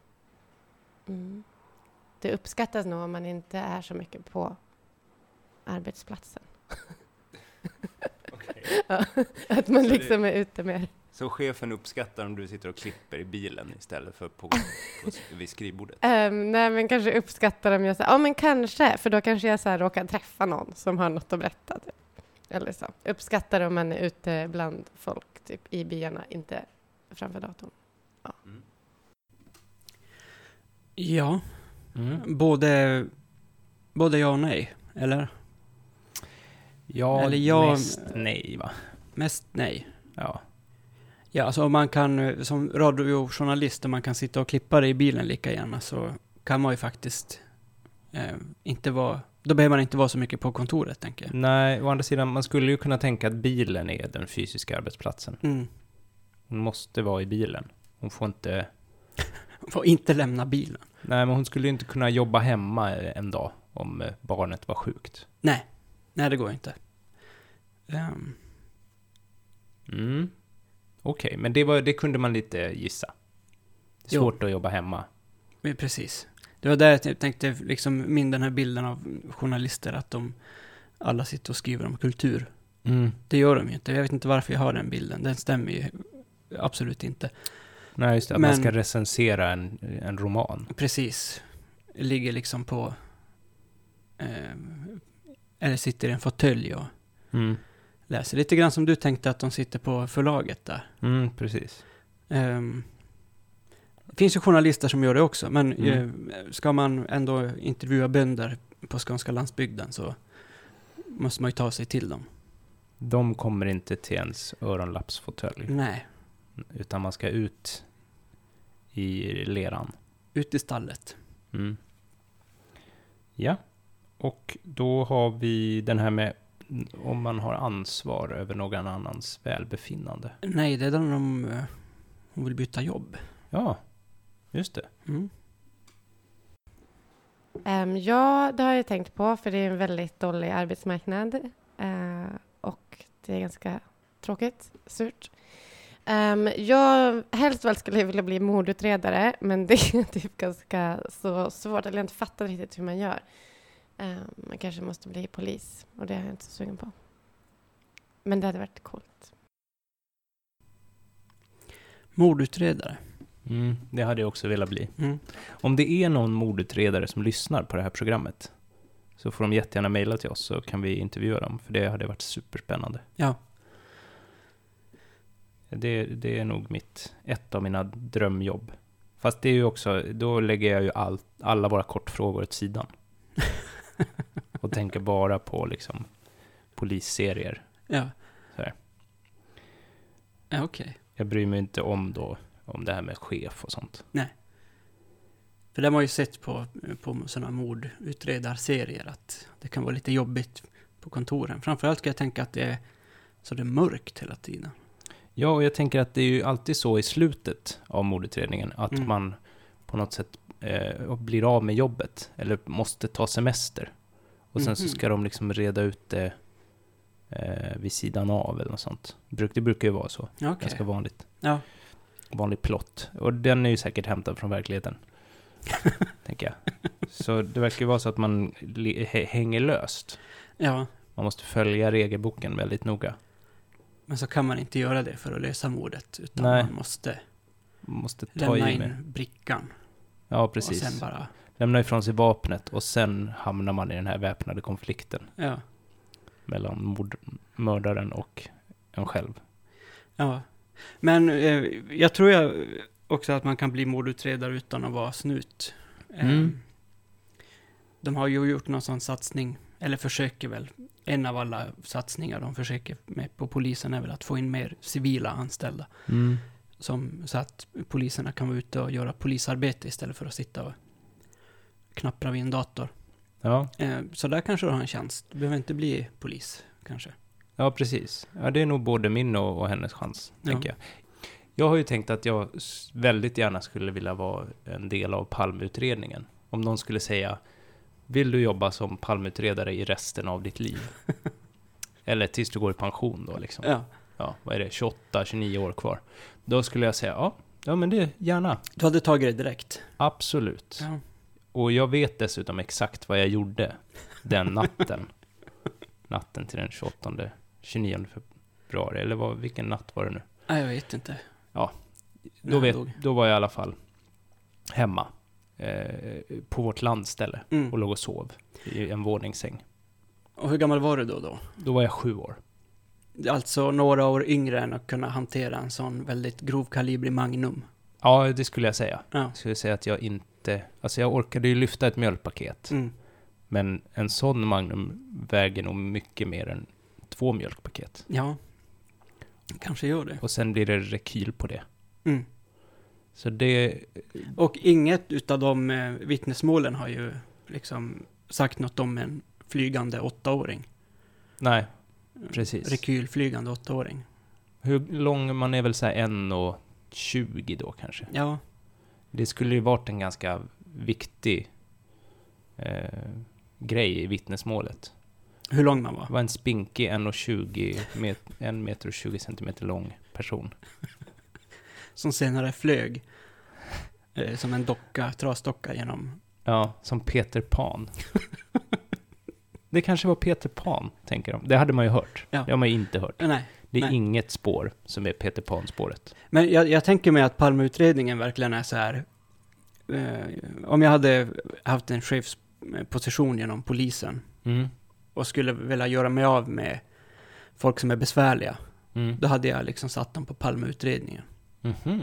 Mm. Det uppskattas nog om man inte är så mycket på arbetsplatsen. <laughs> <laughs> Ja, att man Så det- liksom är ute mer. Så chefen uppskattar om du sitter och klipper i bilen istället för på, på, vid skrivbordet? Um, <laughs> nej, men kanske uppskattar om jag säger, ja men kanske, för då kanske jag så här råkar träffa någon som har något att berätta. Typ. Eller så. Uppskattar om man är ute bland folk, typ i byarna, inte framför datorn. Ja, Mm. både, både ja och nej, eller? Ja, Eller jag- mest nej va? Mest nej. Ja. Ja, alltså om man kan, som radiojournalist, om man kan sitta och klippa det i bilen lika gärna, så kan man ju faktiskt eh, inte vara, då behöver man inte vara så mycket på kontoret, tänker jag. Nej, å andra sidan, man skulle ju kunna tänka att bilen är den fysiska arbetsplatsen. Mm. Hon måste vara i bilen. Hon får inte... <laughs> Får inte lämna bilen. Nej, men hon skulle ju inte kunna jobba hemma en dag om eh, barnet var sjukt. Nej, nej det går inte. Ehm, Mm. Okej, men det, var, det kunde man lite gissa. Jo. Svårt att jobba hemma. precis. Det var där jag tänkte, liksom, min den här bilden av journalister, att de alla sitter och skriver om kultur. Mm. Det gör de ju inte. Jag vet inte varför jag har den bilden. Den stämmer ju absolut inte. Nej, just det. Att man Men- ska recensera en, en roman. Precis. Ligger liksom på... Eh, eller sitter i en fåtölj och Mm. läser. Lite grann som du tänkte att de sitter på förlaget där. Mm, precis. Det finns ju journalister som gör det också, men Mm. eh, ska man ändå intervjua bönder på skånska landsbygden så måste man ju ta sig till dem. De kommer inte till ens öronlappsfåtölj. Nej, Utan man ska ut i leran. ut i stallet. Mm. Ja, och då har vi den här med om man har ansvar över någon annans välbefinnande. Nej, det är när de, eh, hon vill byta jobb. Ja, just det. Mm. Ehm, ja, det har jag tänkt på, för det är en väldigt dålig arbetsmarknad. Eh, och det är ganska tråkigt, surt. Um, jag helst väl skulle jag vilja bli mordutredare, men det är <laughs> typ ganska så svårt. Eller jag inte fattat riktigt hur man gör. Ehm, man kanske måste bli polis, och det är jag inte så sugen på. Men det hade varit coolt. Mordutredare. Mm, det hade jag också velat bli. Mm. Om det är någon mordutredare som lyssnar på det här programmet så får de jättegärna mejla till oss så kan vi intervjua dem, för det hade varit superspännande. Ja. Det, det är nog mitt, ett av mina drömjobb. Fast det är ju också, då lägger jag ju all, alla våra kortfrågor åt sidan. <laughs> och tänker bara på liksom polisserier. Ja. Så här. Ja, okej. Jag bryr mig inte om då, om det här med chef och sånt. För det har man ju sett på, på sådana mordutredarserier att det kan vara lite jobbigt på kontoren. Framförallt ska jag tänka att det är så det är mörkt hela tiden. Ja, och jag tänker att det är ju alltid så i slutet av mordutredningen att Mm. man på något sätt eh, blir av med jobbet eller måste ta semester. Och sen så Mhm. ska de liksom reda ut det eh, vid sidan av eller något sånt. Det brukar ju vara så. Okej. Ganska vanligt. Ja. Vanlig plott. Och den är ju säkert hämtad från verkligheten. <laughs> tänker jag. Så det verkar ju vara så att man hänger löst. ja, Man måste följa regelboken väldigt noga. men så kan man inte göra det för att lösa mordet. Utan Nej. man måste måste ta lämna in med. brickan. Ja, Och precis. sen bara, Lämna ifrån sig vapnet och sen hamnar man i den här väpnade konflikten ja. mellan mord, mördaren och en själv. Ja. Men eh, jag tror jag också att man kan bli mordutredare utan att vara snut. Eh, Mm. De har ju gjort någon sån satsning, eller försöker väl. En av alla satsningar de försöker med på polisen är väl att få in mer civila anställda. Som, så att poliserna kan vara ute och göra polisarbete istället för att sitta och knappra vid en dator. Ja, Eh, så där kanske du har en chans. Du behöver inte bli polis, kanske. Ja, precis. Ja, det är nog både min och, och hennes chans, Ja. tänker jag. Jag har ju tänkt att jag väldigt gärna skulle vilja vara en del av palmutredningen. Om någon skulle säga, vill du jobba som palmutredare i resten av ditt liv? <laughs> Eller tills du går i pension då liksom. Ja. Ja, vad är det, 28, 29 år kvar. Då skulle jag säga, ja, ja men det, gärna. Du hade tagit det direkt. Absolut. Ja. Och jag vet dessutom exakt vad jag gjorde den natten. <laughs> natten till den 28, 29 februari. Eller vad, vilken natt var det nu? Nej, jag vet inte. Då, När vet, då var jag i alla fall hemma. Eh, på vårt landställe. Mm. Och låg och sov i en våningssäng. Och hur gammal var du då? då? Då var jag sju år. Alltså några år yngre än att kunna hantera en sån väldigt grovkalibrig Magnum. Ja, det skulle jag säga. Ja. Jag skulle säga att jag inte... Alltså jag orkade ju lyfta ett mjölkpaket. Mm. Men en sån Magnum väger nog mycket mer än två mjölkpaket. Ja. Kanske gör det. Och sen blir det rekyl på det. Mm. Så det... Och inget utav de eh, vittnesmålen har ju liksom sagt något om en flygande åttaåring. Nej, Precis. Rekylflygande åttaåring. hur lång... Man är väl så här en och 20 då kanske. Ja. Det skulle ju varit en ganska viktig eh, grej i vittnesmålet. Hur lång man var. Det var en spinkig 1,20 met, en meter och 20 centimeter lång person. Som senare flög. Eh, som en docka, trasdocka genom... Ja, som Peter Pan. <laughs> Det kanske var Peter Pan, tänker de. Det hade man ju hört. Ja. Det har man ju inte hört. Nej. Det är Nej. inget spår som är Peter Pan-spåret. Men jag, jag tänker mig att Palmeutredningen verkligen är så här. Eh, om jag hade haft en chefsposition genom polisen Mm. Och skulle vilja göra mig av med folk som är besvärliga, Mm. då hade jag liksom satt dem på Palmeutredningen. Mhm.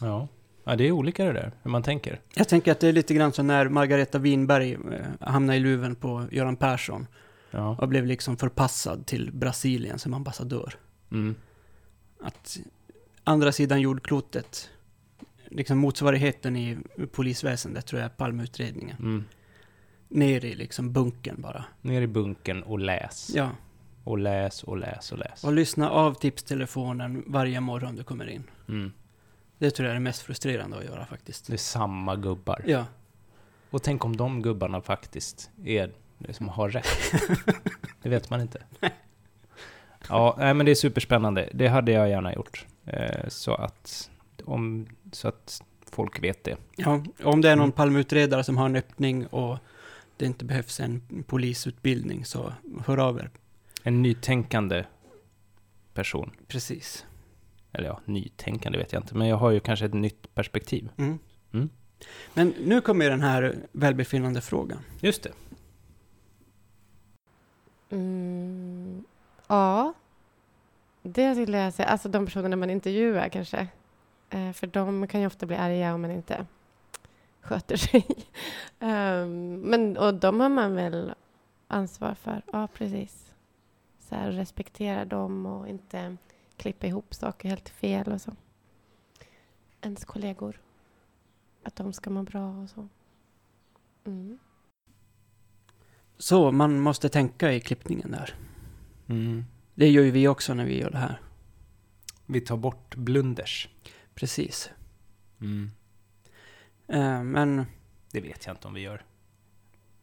Ja. Ja, det är olika det där, hur man tänker. Jag tänker att det är lite grann så när Margareta Winberg eh, hamnade i luven på Göran Persson Ja. och blev liksom förpassad till Brasilien som ambassadör. Mm. Att andra sidan jordklotet, liksom motsvarigheten i polisväsendet tror jag är Palmeutredningen. Ner i liksom bunkern bara. Ner i bunken och läs. Ja, Och läs och läs och läs. och lyssna av tipstelefonen varje morgon du kommer in. Mm. Det tror jag är det mest frustrerande att göra faktiskt. Det är samma gubbar. Ja, Och tänk om de gubbarna faktiskt är det som har rätt. <laughs> det vet man inte. Ja, nej, men det är superspännande. Det hade jag gärna gjort. Eh, så, att, om, så att folk vet det. ja om det är någon Mm. Palmeutredare som har en öppning och det inte behövs en polisutbildning så hör av er. En nytänkande person. Precis. Eller ja, nytänkande vet jag inte. Men jag har ju kanske ett nytt perspektiv. Mm. Mm. Men nu kommer ju den här välbefinnande frågan. Just det. Mm, ja, det skulle jag säga. Alltså de personerna man intervjuar kanske. Eh, för de kan ju ofta bli arga om man inte sköter sig. <laughs> Ehm, men, och de har man väl ansvar för. Ja, precis. Så här, respektera dem och inte klippa ihop saker helt fel och så. Ens kollegor. Att de ska må bra och så. Mm. Så man måste tänka i klippningen där. Mm. Det gör ju vi också när vi gör det här. Vi tar bort blunders. Precis. Mm. Eh, men Det vet jag inte om vi gör.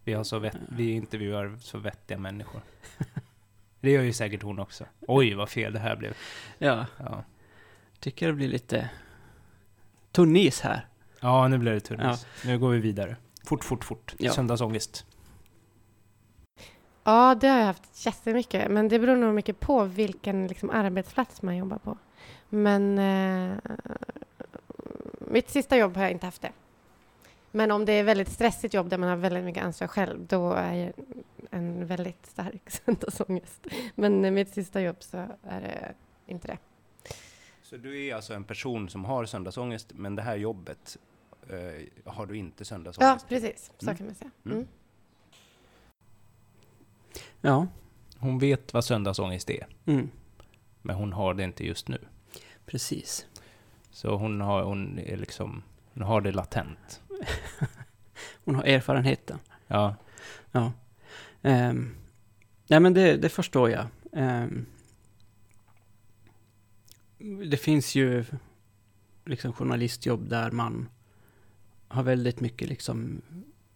Vi, har så vett, vi intervjuar så vettiga människor. <laughs> Det gör ju säkert hon också. Oj, vad fel det här blev. ja, Ja, tycker det blir lite tunnis här. ja nu blir det tunnis. Nu går vi vidare. Fort, fort, fort. Ja. Söndagsångest. Ja, det har jag haft jättemycket. Men det beror nog mycket på vilken liksom, arbetsplats man jobbar på. Men eh, mitt sista jobb har jag inte haft det. Men om det är väldigt stressigt jobb där man har väldigt mycket ansvar själv, då är en väldigt stark <laughs> söndagsångest. Men mitt sista jobb så är det inte det. Så du är alltså en person som har söndagsångest, men det här jobbet eh, har du inte Ja, söndagsångest? precis. Så Mm. kan man säga. Mm. Mm. Ja, Hon vet vad söndagsångest är, mm, men hon har det inte just nu. precis. Så hon har, hon är liksom, hon har det latent. <laughs> Hon har erfarenheten. Ja, Ja. Um, nej, men det, det förstår jag. Ehm, det finns ju liksom journalistjobb där man har väldigt mycket liksom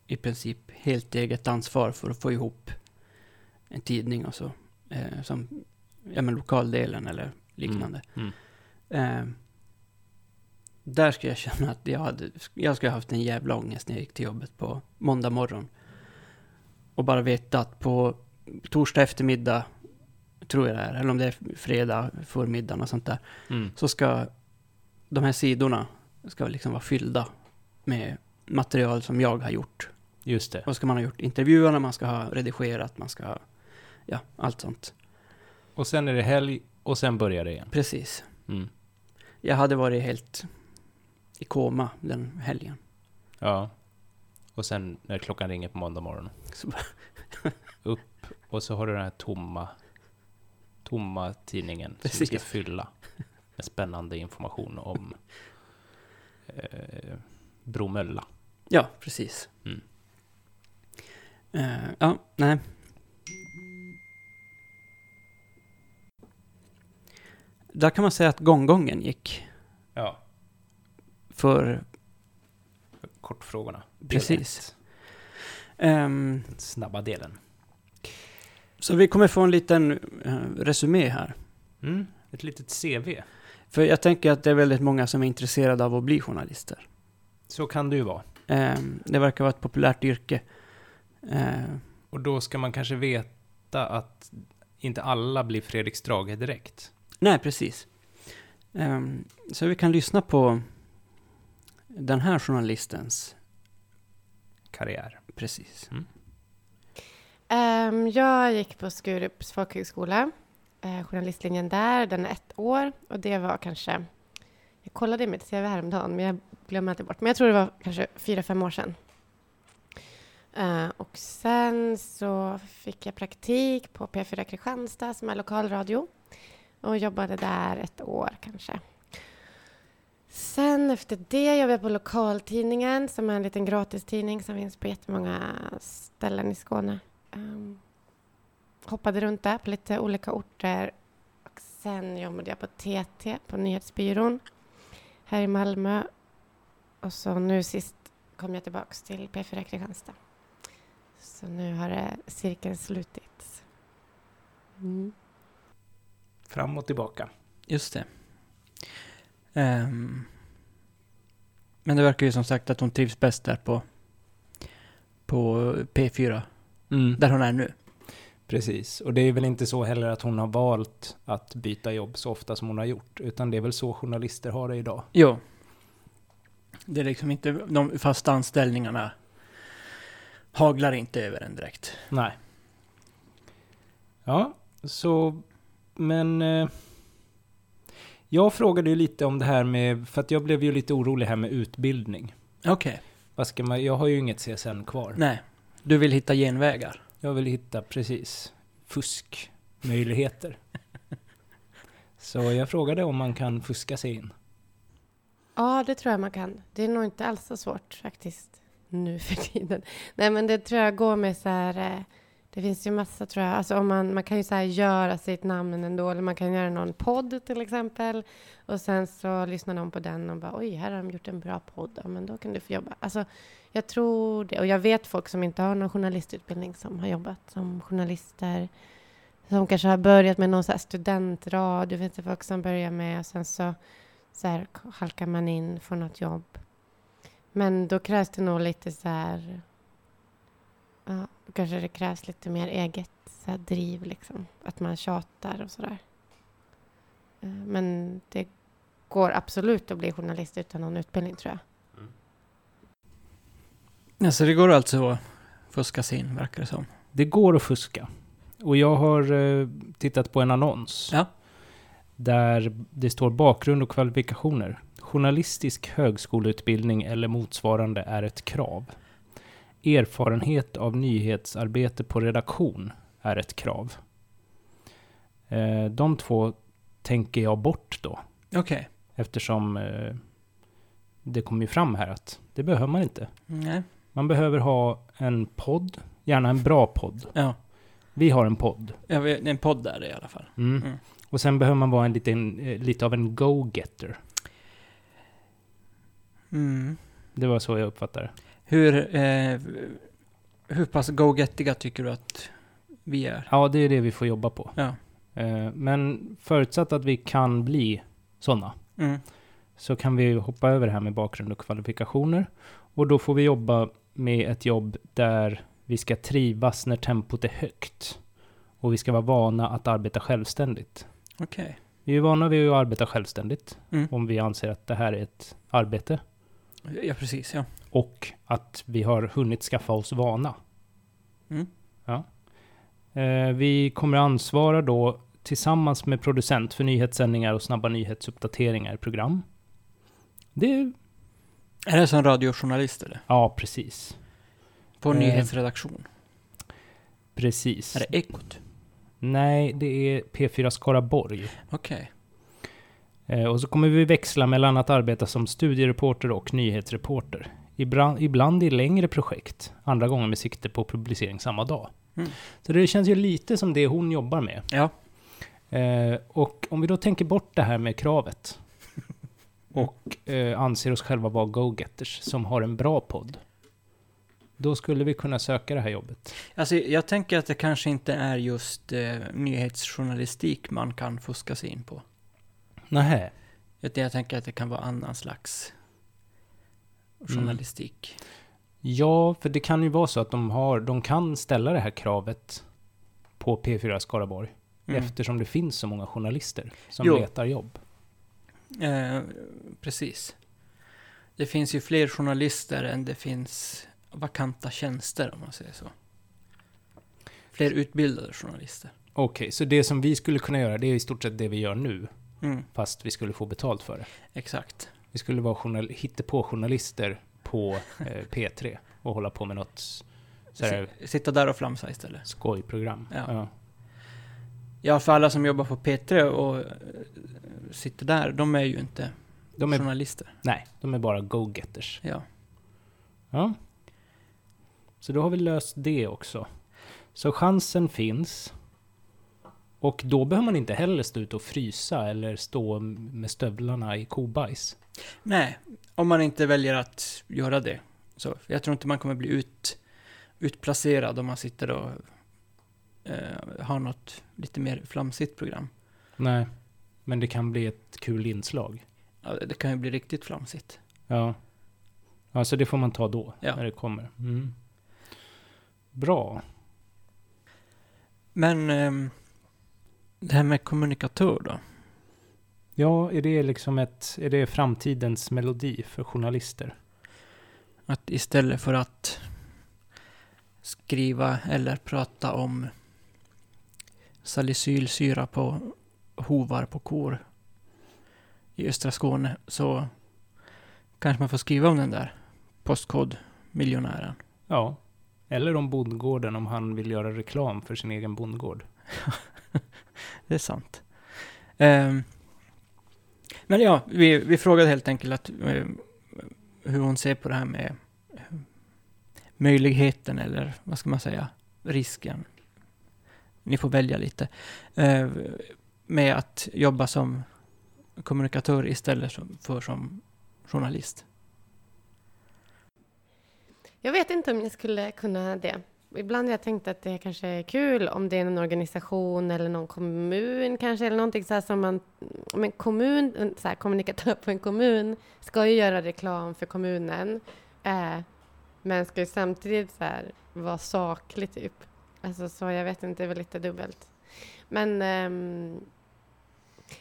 i princip helt eget ansvar för att få ihop en tidning och så. Eh, som ja, men lokaldelen eller liknande. Mm. Ehm, där skulle jag känna att jag hade, jag skulle ha haft en jävla ångest när jag gick till jobbet på måndag morgon. Och bara veta att på torsdag eftermiddag, tror jag det är, eller om det är fredag förmiddag och sånt där, Mm. så ska de här sidorna ska liksom vara fyllda med material som jag har gjort. Just det. Och ska man ha gjort intervjuerna, man ska ha redigerat, man ska ha, ja, allt sånt. Och sen är det helg och sen börjar det igen. Precis. Mm. Jag hade varit helt i koma den helgen. Ja. Och sen när klockan ringer på måndag morgon. <laughs> Upp och så har du den här tomma, tomma tidningen som du ska Precis. fylla med spännande information om eh, Bromölla. ja, precis. Mm. Eh, ja, nej. Där kan man säga att gånggången gick. För... Kortfrågorna. Precis. ehm, Den snabba delen. så vi kommer få en liten uh, resumé här. Mm. Ett litet CV. För jag tänker att det är väldigt många som är intresserade av att bli journalister. Så kan det ju vara. Ehm, det verkar vara ett populärt yrke. Eh, Och då ska man kanske veta att inte alla blir Fredrik Strage direkt. nej, precis. Ehm, så vi kan lyssna på den här journalistens... Karriär. Precis. Ehm, jag gick på Skurups folkhögskola, eh, journalistlinjen där, den är ett år och det var kanske, jag kollade i mitt CV häromdagen, men jag glömmer alltid bort. Men jag tror det var kanske fyra, fem år sedan. Eh, och sen så fick jag praktik på P4 Kristianstad som är lokalradio och jobbade där ett år kanske. Sen efter det jobbade jag på lokaltidningen som är en liten gratistidning som finns på jättemånga ställen i Skåne. Um, hoppade runt där på lite olika orter. Och sen jobbade jag på TT, på nyhetsbyrån här i Malmö. Och så nu sist kom jag tillbaks till P4 Kristianstad. Så nu har det cirkeln slutits. Mm. Fram och tillbaka. Just det. Ehm, men det verkar ju som sagt att hon trivs bäst där på, på P4, Mm. där hon är nu. Precis, och det är väl inte så heller att hon har valt att byta jobb så ofta som hon har gjort, utan det är väl så journalister har det idag. Jo. Det är liksom inte, de fasta anställningarna haglar inte över en direkt. Nej. Ja, så, men... Eh, jag frågade ju lite om det här med, för att jag blev ju lite orolig här med utbildning. Okej. Man, jag har ju inget CSN kvar. Nej. Du vill hitta genvägar? Jag vill hitta, precis, fuskmöjligheter. <laughs> Så jag frågade om man kan fuska sig in. Ja, det tror jag man kan. Det är nog inte alls så svårt faktiskt nu för tiden. Nej, men det tror jag går med så här. Det finns ju massa tror jag. Alltså om man, man kan ju så här göra sitt namn ändå. Eller man kan göra någon podd till exempel. Och sen så lyssnar någon på den och bara oj, här har de gjort en bra podd. Ja, men då kan du få jobba. Alltså, jag tror det. Och jag vet folk som inte har någon journalistutbildning som har jobbat som journalister. Som kanske har börjat med någon så här studentradio. Finns det folk som börjar med och sen så så här halkar man in, får något jobb. Men då krävs det nog lite så här... Ja, då kanske det krävs lite mer eget så här, driv, liksom. Att man tjatar och sådär. Eh, Men det går absolut att bli journalist utan någon utbildning, tror jag. Ja, så det går alltså att fuska sig in, verkar det som. Det går att fuska. Och jag har eh, tittat på en annons. Ja. Där det står bakgrund och kvalifikationer. Journalistisk högskoleutbildning eller motsvarande är ett krav. Erfarenhet av nyhetsarbete på redaktion är ett krav. Eh, de två tänker jag bort då. Okej. Eftersom eh, det kommer ju fram här att det behöver man inte. Nej. Man behöver ha en podd, gärna en bra podd. Ja. Vi har en podd. Det är en podd där i alla fall. Mm. Mm. Och sen behöver man vara en liten, eh, lite av en go-getter. Mm. Det var så jag uppfattade det. Hur, eh, hur pass go-gettiga tycker du att vi är? Ja, det är det vi får jobba på. Ja. Eh, Men förutsatt att vi kan bli sådana, Mm. så kan vi hoppa över det här med bakgrund och kvalifikationer. Och då får vi jobba med ett jobb där vi ska trivas när tempot är högt. Och vi ska vara vana att arbeta självständigt. Okej. Vi är vana vid att arbeta självständigt, Mm. om vi anser att det här är ett arbete. Ja, precis. Ja. Och att vi har hunnit skaffa oss vana. Mm. Eh, vi kommer ansvara då tillsammans med producent för nyhetssändningar och snabba nyhetsuppdateringar i program. Det, Är det som radiojournalist eller? ja precis. På Eh. nyhetsredaktion? Precis. Är det Ekot? Nej, det är P4 Skaraborg. Okej. Eh, och så kommer vi växla mellan att arbeta som studiereporter och nyhetsreporter. Ibland, ibland i längre projekt, andra gånger med sikte på publicering samma dag. Mm. Så det känns ju lite som det hon jobbar med. Ja. Eh, och om vi då tänker bort det här med kravet <laughs> och eh, anser oss själva vara go-getters som har en bra podd. Då skulle vi kunna söka det här jobbet. Alltså, jag tänker att det kanske inte är just eh, nyhetsjournalistik man kan fuska sig in på. Nähä. Utan jag tänker att det kan vara annan slags journalistik. Ja, för det kan ju vara så att de, har, de kan ställa det här kravet på P4 Skaraborg. Mm. Eftersom det finns så många journalister som Jo. letar jobb. Eh, precis. Det finns ju fler journalister än det finns vakanta tjänster om man säger så. Fler utbildade journalister. Okej, så det som vi skulle kunna göra, det är i stort sett det vi gör nu. Mm, Fast vi skulle få betalt för det. exakt. Vi skulle vara journal- hittepå-journalister på eh, P3 och hålla på med något så här, S- Sitta där och flamsa istället. skojprogram. Ja. Ja. Ja, för alla som jobbar på P3 och eh, sitter där, de är ju inte De är, journalister. nej, de är bara go-getters. Ja. Ja. Så då har vi löst det också. Så chansen finns. Och då behöver man inte heller stå ute och frysa eller stå med stövlarna i kobajs. Nej, om man inte väljer att göra det. Så jag tror inte man kommer bli ut, utplacerad om man sitter och eh, har något lite mer flamsigt program. Nej, men det kan bli ett kul inslag. Ja, det kan ju bli riktigt flamsigt. Ja. Ja, så det får man ta då, Ja. när det kommer. Mm. Bra. Men ehm, det här med kommunikatör då? Ja, är det liksom ett, är det framtidens melodi för journalister? Att istället för att skriva eller prata om salicylsyra på hovar på kor i östra Skåne så kanske man får skriva om den där postkodmiljonären. Ja. Eller om bondgården om han vill göra reklam för sin egen bondgård. <laughs> Det är sant. Ehm, men ja, vi, vi frågade helt enkelt att, eh, hur hon ser på det här med eh, möjligheten eller vad ska man säga, risken. Ni får välja lite. Eh, med att jobba som kommunikatör istället för som journalist. Jag vet inte om jag skulle kunna det. Ibland har jag tänkt att det kanske är kul om det är någon organisation eller någon kommun kanske, eller någonting så här som man... Om en kommun, så här kommunikatör på en kommun ska ju göra reklam för kommunen, eh, men ska ju samtidigt så här vara saklig typ. Alltså så jag vet inte, det är väl lite dubbelt. Men Eh,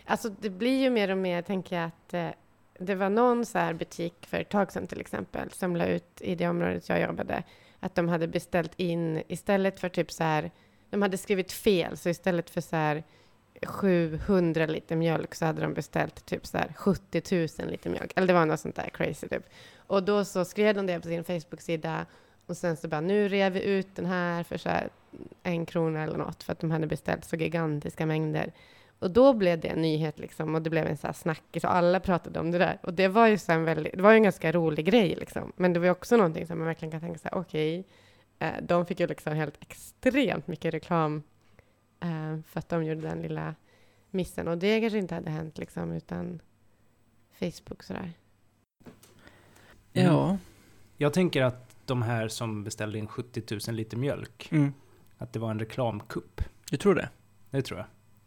alltså det blir ju mer och mer, tänker jag, att eh, det var någon så här butik för ett tag sedan till exempel som la ut i det området jag jobbade att de hade beställt in istället för typ så här. De hade skrivit fel så istället för så här 700 liter mjölk så hade de beställt typ så här 70 000 liter mjölk. Eller det var något sånt där crazy typ. Och då så skrev de det på sin Facebook-sida och sen så bara nu rev vi ut den här för så här en krona eller något för att de hade beställt så gigantiska mängder. Och då blev det en nyhet liksom och det blev en så här snackis och alla pratade om det där. Och det var ju så en väldigt, det var ju en ganska rolig grej liksom. Men det var ju också någonting som man verkligen kan tänka sig, okej, eh, de fick ju liksom helt extremt mycket reklam eh, för att de gjorde den lilla missen. Och det kanske inte hade hänt liksom utan Facebook sådär. Ja. Jag tänker att de här som beställde in 70 000 liter mjölk, Mm. att det var en reklamkupp. Du tror det? Det tror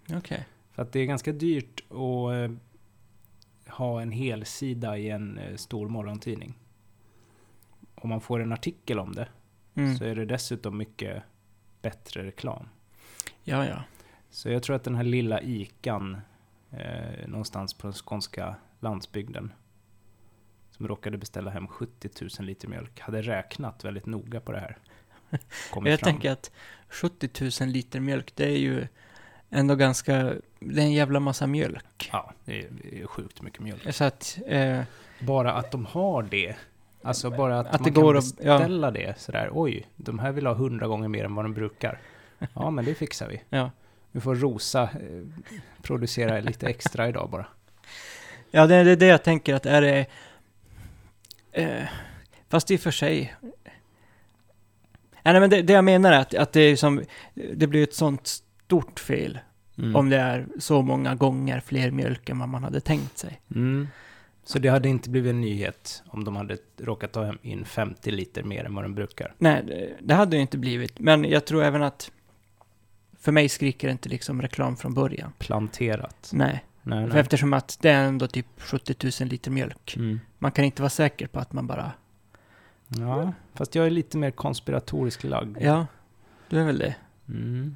jag. Okej. För att det är ganska dyrt att eh, ha en hel sida i en eh, stor morgontidning. Om man får en artikel om det Mm. så är det dessutom mycket bättre reklam. Ja, ja. Så jag tror att den här lilla ikan eh, någonstans på den skånska landsbygden som råkade beställa hem 70 000 liter mjölk hade räknat väldigt noga på det här. <laughs> Jag fram. tänker att 70 000 liter mjölk, det är ju ändå ganska... Det är en jävla massa mjölk. Ja, det är, det är sjukt mycket mjölk. Så att... Eh, Bara att de har det. Alltså bara att, Att man det kan går att- ja. beställa det sådär. Oj, de här vill ha hundra gånger mer än vad de brukar. Ja, men det fixar vi. ja. Vi får Rosa eh, producera lite extra idag bara. ja, det är det det jag tänker att är det... Eh, fast i och för sig... Nej, men det, det jag menar är att, att det är som... Det blir ett sånt stort fel Mm. om det är så många gånger fler mjölk än vad man hade tänkt sig. Mm. Så det hade inte blivit en nyhet om de hade råkat ta in 50 liter mer än vad de brukar. Nej, det, det hade det inte blivit. Men jag tror även att... För mig skriker det inte liksom reklam från början. Planterat. Nej. Nej, nej. eftersom att det är ändå typ 70 000 liter mjölk. Mm. Man kan inte vara säker på att man bara... Ja, fast jag är lite mer konspiratorisk lagd. Ja, du är väl det. Mm.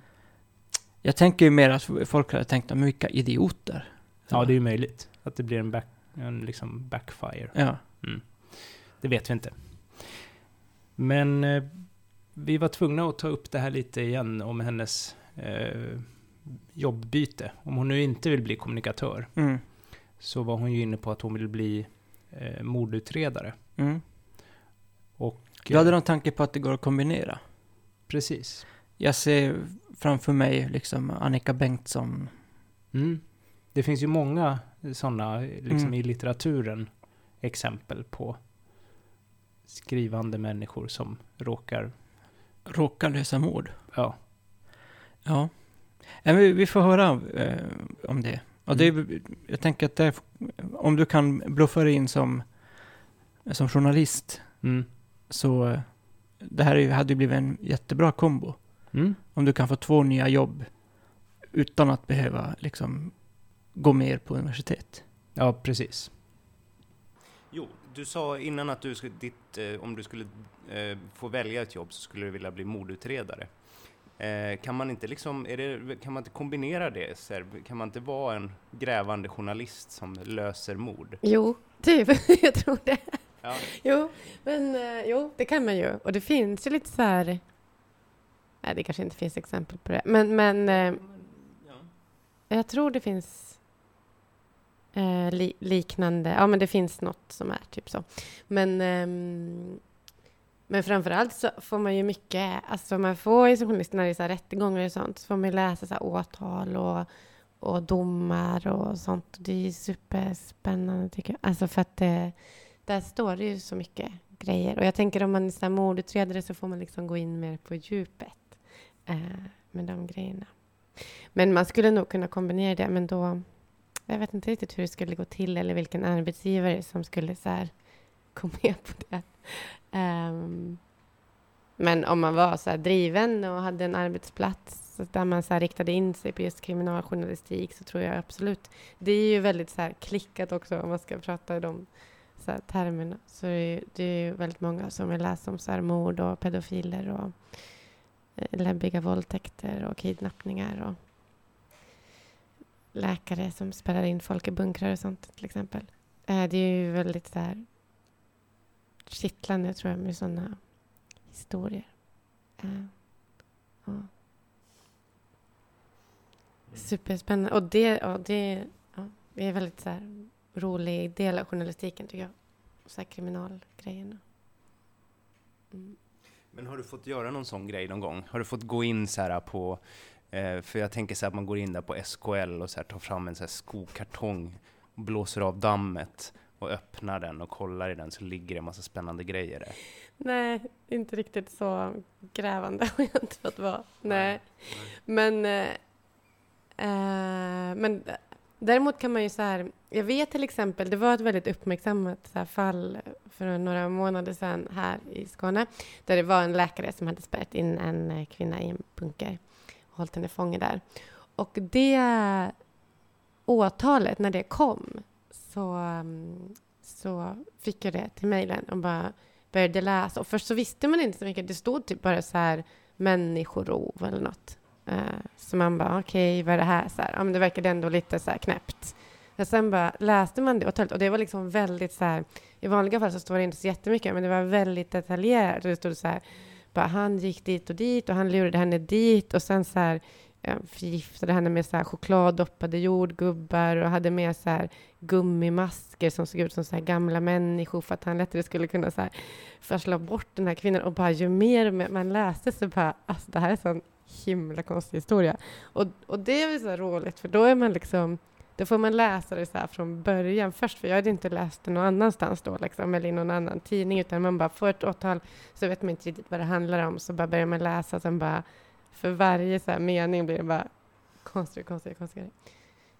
Jag tänker ju mer att folk hade tänkt, men vilka idioter. Ja, det är ju möjligt att det blir en, back, en liksom backfire. Ja. Det vet vi inte. Men eh, vi var tvungna att ta upp det här lite igen om hennes eh, jobbbyte. Om hon nu inte vill bli kommunikatör Mm. så var hon ju inne på att hon vill bli eh, mordutredare. Mm. Och, Du hade någon tanke på att det går att kombinera? Precis. Jag ser framför mig liksom Annika Bengtsson. Mm. Det finns ju många sådana liksom Mm. i litteraturen exempel på skrivande människor som råkar, Råkar lösa mord. ja, Ja. Vi, får höra eh, om det. Och det, är- jag tänker att det, om du kan bluffa dig in som, som journalist mm. så eh, det här hade ju blivit en jättebra kombo. Mm. Om du kan få två nya jobb utan att behöva liksom gå mer på universitet. ja precis. Jo, du sa innan att du skulle, ditt, eh, om du skulle eh, få välja ett jobb så skulle du vilja bli mordutredare. Eh, kan man inte liksom, är det, kan man inte kombinera det? Så här, kan man inte vara en grävande journalist som löser mord? Jo, typ. <laughs> jag tror det. Ja. Jo, men eh, jo, det kan man ju. Och det finns ju lite så här... Nej, det kanske inte finns exempel på det. Men, men eh, jag tror det finns eh, li liknande. Ja, men det finns något som är typ så. Men, ehm, men framför allt så får man ju mycket, alltså man får ju som journalist när det är så här rättegångar och sånt, så får man ju läsa så här åtal och, och domar och sånt. Det är superspännande tycker jag. Alltså för att det, där står det ju så mycket grejer. Och jag tänker om man är så här mordutredare så får man liksom gå in mer på djupet eh, med de grejerna. Men man skulle nog kunna kombinera det, men då... Jag vet inte riktigt hur det skulle gå till eller vilken arbetsgivare som skulle så här, gå <laughs> med på det. Um, men om man var så här driven och hade en arbetsplats där man så här riktade in sig på just kriminaljournalistik så tror jag absolut. Det är ju väldigt så här klickat också om man ska prata i de så här termerna. Så det är, ju, det är väldigt många som vill läsa om så här mord och pedofiler och läbbiga våldtäkter och kidnappningar och läkare som spärrar in folk i bunkrar och sånt till exempel. Eh, det är ju väldigt så här kittlande tror jag med sådana historier. Eh, ja. Superspännande. Och det, och det, ja, det är väldigt så här rolig del av journalistiken tycker jag. Så här kriminalgrejerna. Mm. Men har du fått göra någon sån grej någon gång? Har du fått gå in så här på, eh, för jag tänker så här att man går in där på SKL och så här tar fram en så här skokartong, blåser av dammet och öppnar den och kollar i den så ligger det en massa spännande grejer där. Nej, inte riktigt så grävande har jag inte fått vara. Nej. Men, eh, eh, men däremot kan man ju så här, jag vet till exempel, det var ett väldigt uppmärksammat så här fall för några månader sedan här i Skåne, där det var en läkare som hade spärrat in en kvinna i en bunker och hållit henne fången där. Och det åtalet, när det kom, så, så fick jag det till mejlen och bara började läsa. Och först så visste man inte så mycket. Det stod typ bara så här människorov eller något. Eh, så man bara, okej, vad är det här? Så här ja, men det verkade ändå lite så här knäppt. Och sen bara läste man det och det var liksom väldigt så här, i vanliga fall så står det inte så jättemycket, men det var väldigt detaljerat. Och det stod så här, bara han gick dit och dit och han lurade henne dit och sen så här, förgiftade henne med så här chokladdoppade jordgubbar och hade med så här gummimasker som såg ut som så här gamla människor för att han lättare skulle kunna så här förslå bort den här kvinnan. Och bara ju mer man läste så bara, alltså det här är sån himla konstig historia. Och, och det är väl så roligt för då är man liksom då får man läsa det så här från början först, för jag hade inte läst det någon annanstans då, liksom, eller i någon annan tidning, utan man bara får ett åtal, så vet man inte riktigt vad det handlar om, så bara börjar man läsa, sen bara för varje så här mening blir det bara konstigare, konstigare, konstigare.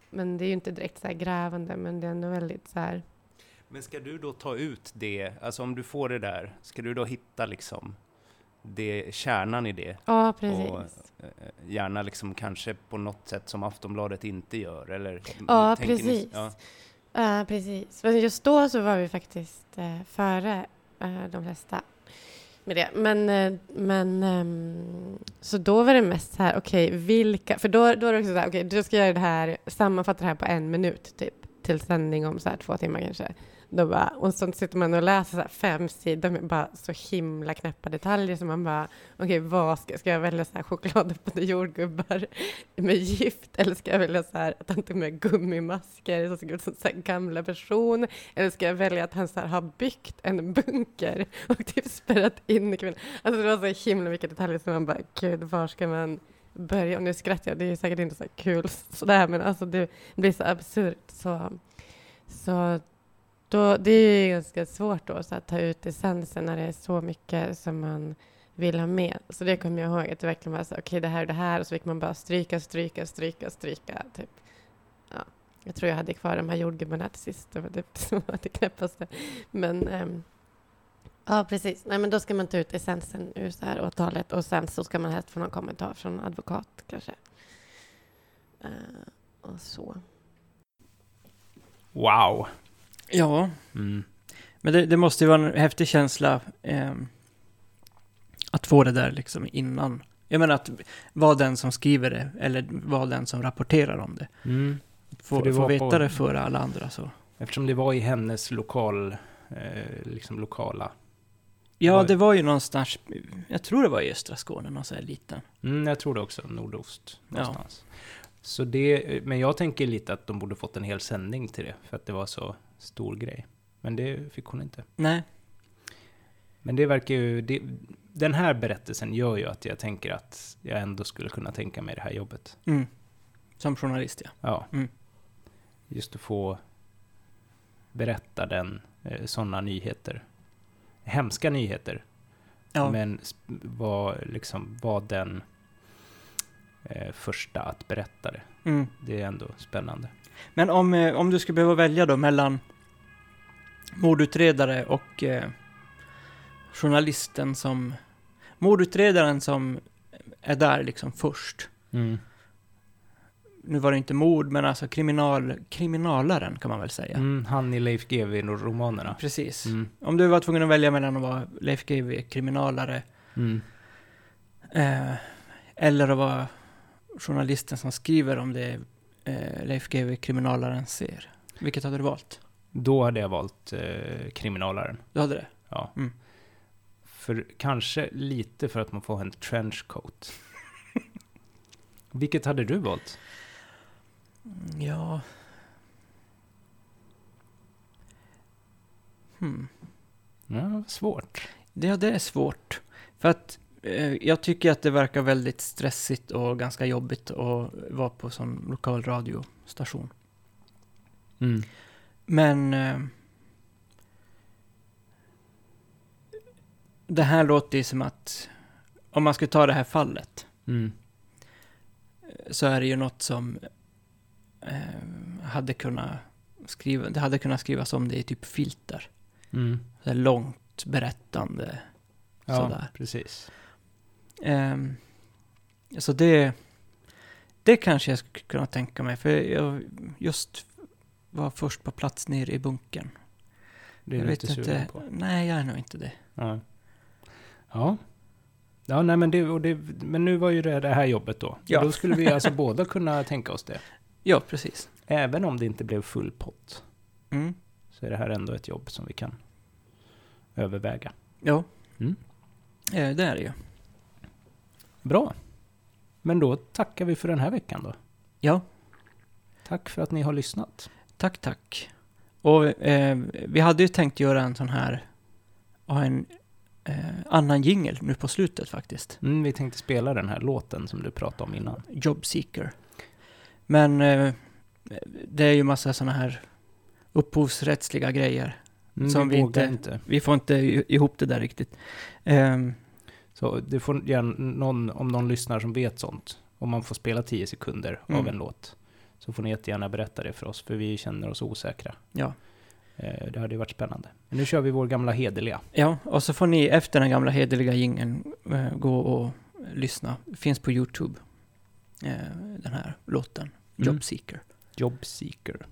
Men det är ju inte direkt så här grävande, men det är ändå väldigt så här... Men ska du då ta ut det, alltså om du får det där, ska du då hitta liksom det, kärnan i det? Ja, precis. Och eh, gärna liksom kanske på något sätt som Aftonbladet inte gör, eller? Ja, tänker ni- precis. ja. Ja, precis. Men just då så var vi faktiskt eh, före eh, de flesta med det. Men, men ehm, så då var det mest så här, okej, vilka, för då, då är det också så här, okej, du ska göra det här, sammanfatta det här på en minut typ, till sändning om så här två timmar kanske. Då bara, och så sitter man och läser så här fem sidor med bara så himla knäppa detaljer som man bara, okej, vad ska, ska jag välja så här chokladdoppade jordgubbar med gift eller ska jag välja så här att han tog med gummimasker som ser ut som så här gamla person eller ska jag välja att han så här har byggt en bunker och typ spärrat in kvinnan? Alltså det var så himla mycket detaljer som man bara, gud, var ska man börja? Och nu skrattar jag, det är säkert inte så här kul sådär, men alltså det blir så absurt så, så då, det är ju ganska svårt då så att ta ut essensen när det är så mycket som man vill ha med. Så det kommer jag ihåg att det verkligen var så okej okay, det här och det här och så fick man bara stryka, stryka, stryka, stryka. Typ. Ja, jag tror jag hade kvar de här jordgubbarna till sist. Det var det typ <laughs> som var det knäppaste. Men äm, ja, precis. Nej, men då ska man ta ut essensen ur så här åtalet och sen så ska man helst få någon kommentar från advokat kanske. Uh, och så. Wow. Ja, Mm. men det, det måste ju vara en häftig känsla eh, att få det där liksom innan. Jag menar att vara den som skriver det, eller vara den som rapporterar om det. Mm. Få, För det få veta på- det före alla andra så. Eftersom det var i hennes lokal, eh, liksom lokala. Ja, Var- det var ju någonstans, jag tror det var i östra Skåne, någon sån här liten. Mm, jag tror det också, nordost Ja. någonstans. Så det, men jag tänker lite att de borde fått en hel sändning till det, för att det var så stor grej. Men det fick hon inte. Nej, Men det verkar ju, det, den här berättelsen gör ju att jag tänker att jag ändå skulle kunna tänka mig det här jobbet. mm. som journalist ja. Ja. Mm. Just att få berätta den, eh, sådana nyheter. Hemska nyheter. Ja, Men var, liksom, var den eh, första att berätta det. mm. Det är ändå spännande. Men om, eh, om du skulle behöva välja då mellan mordutredare och eh, journalisten som... Mordutredaren som är där liksom först. Nu var det inte mord, men alltså kriminal, kriminalaren kan man väl säga. Mm, han i Leif GW-romanerna. Precis. Mm. Om du var tvungen att välja mellan att vara Leif GW kriminalare Mm. eh, eller att vara journalisten som skriver om det eh, Leif GW kriminalaren ser. Vilket hade du valt? Då hade jag valt eh, kriminalaren. Du hade det? Ja. Mm. För kanske lite för att man får en trenchcoat. Vilket hade du valt? Mm, Ja... Hmm. Ja, svårt. Det, ja, det är svårt. För att eh, jag tycker att det verkar väldigt stressigt och ganska jobbigt att vara på sån lokal radiostation. Mm. Men... Eh, det här låter ju som att om man skulle ta det här fallet Mm. så är det ju något som eh, hade kunnat skriva, det hade kunnat skrivas om det i typ filter. Mm. Så långt berättande. Ja, Sådär. precis. Ehm, så det, det kanske jag skulle kunna tänka mig, för jag just var först på plats nere i bunkern. Det är jag du inte sugen på. Nej, jag är nog inte det. Ja. Ja. Ja, nej men det, och det, men nu var ju det det här jobbet då. Ja. Då skulle vi alltså båda kunna <laughs> tänka oss det. Ja, precis. Även om det inte blev full pott, Mm. så är det här ändå ett jobb som vi kan överväga. Ja, Mm. eh, det är det ju. Bra. Men då tackar vi för den här veckan då. Ja, Tack för att ni har lyssnat. Tack, tack. Och eh, vi hade ju tänkt göra en sån här, ha en eh, annan jingel nu på slutet faktiskt. Mm, vi tänkte spela den här låten som du pratade om innan. Jobseeker. Men eh, det är ju massa såna här upphovsrättsliga grejer. Mm, Som vi vågar inte- Vi får inte ihop det där riktigt. Ehm, Så det får gärna någon, om någon lyssnar som vet sånt, om man får spela 10 sekunder av Mm. en låt, så får ni jättegärna berätta det för oss, för vi känner oss osäkra. Ja. Eh, det hade ju varit spännande. Men nu kör vi vår gamla hederliga. Ja, och så får ni efter den gamla hederliga gingen eh, gå och lyssna. Finns på Youtube, eh, den här låten. Jobseeker. Mm. Jobseeker.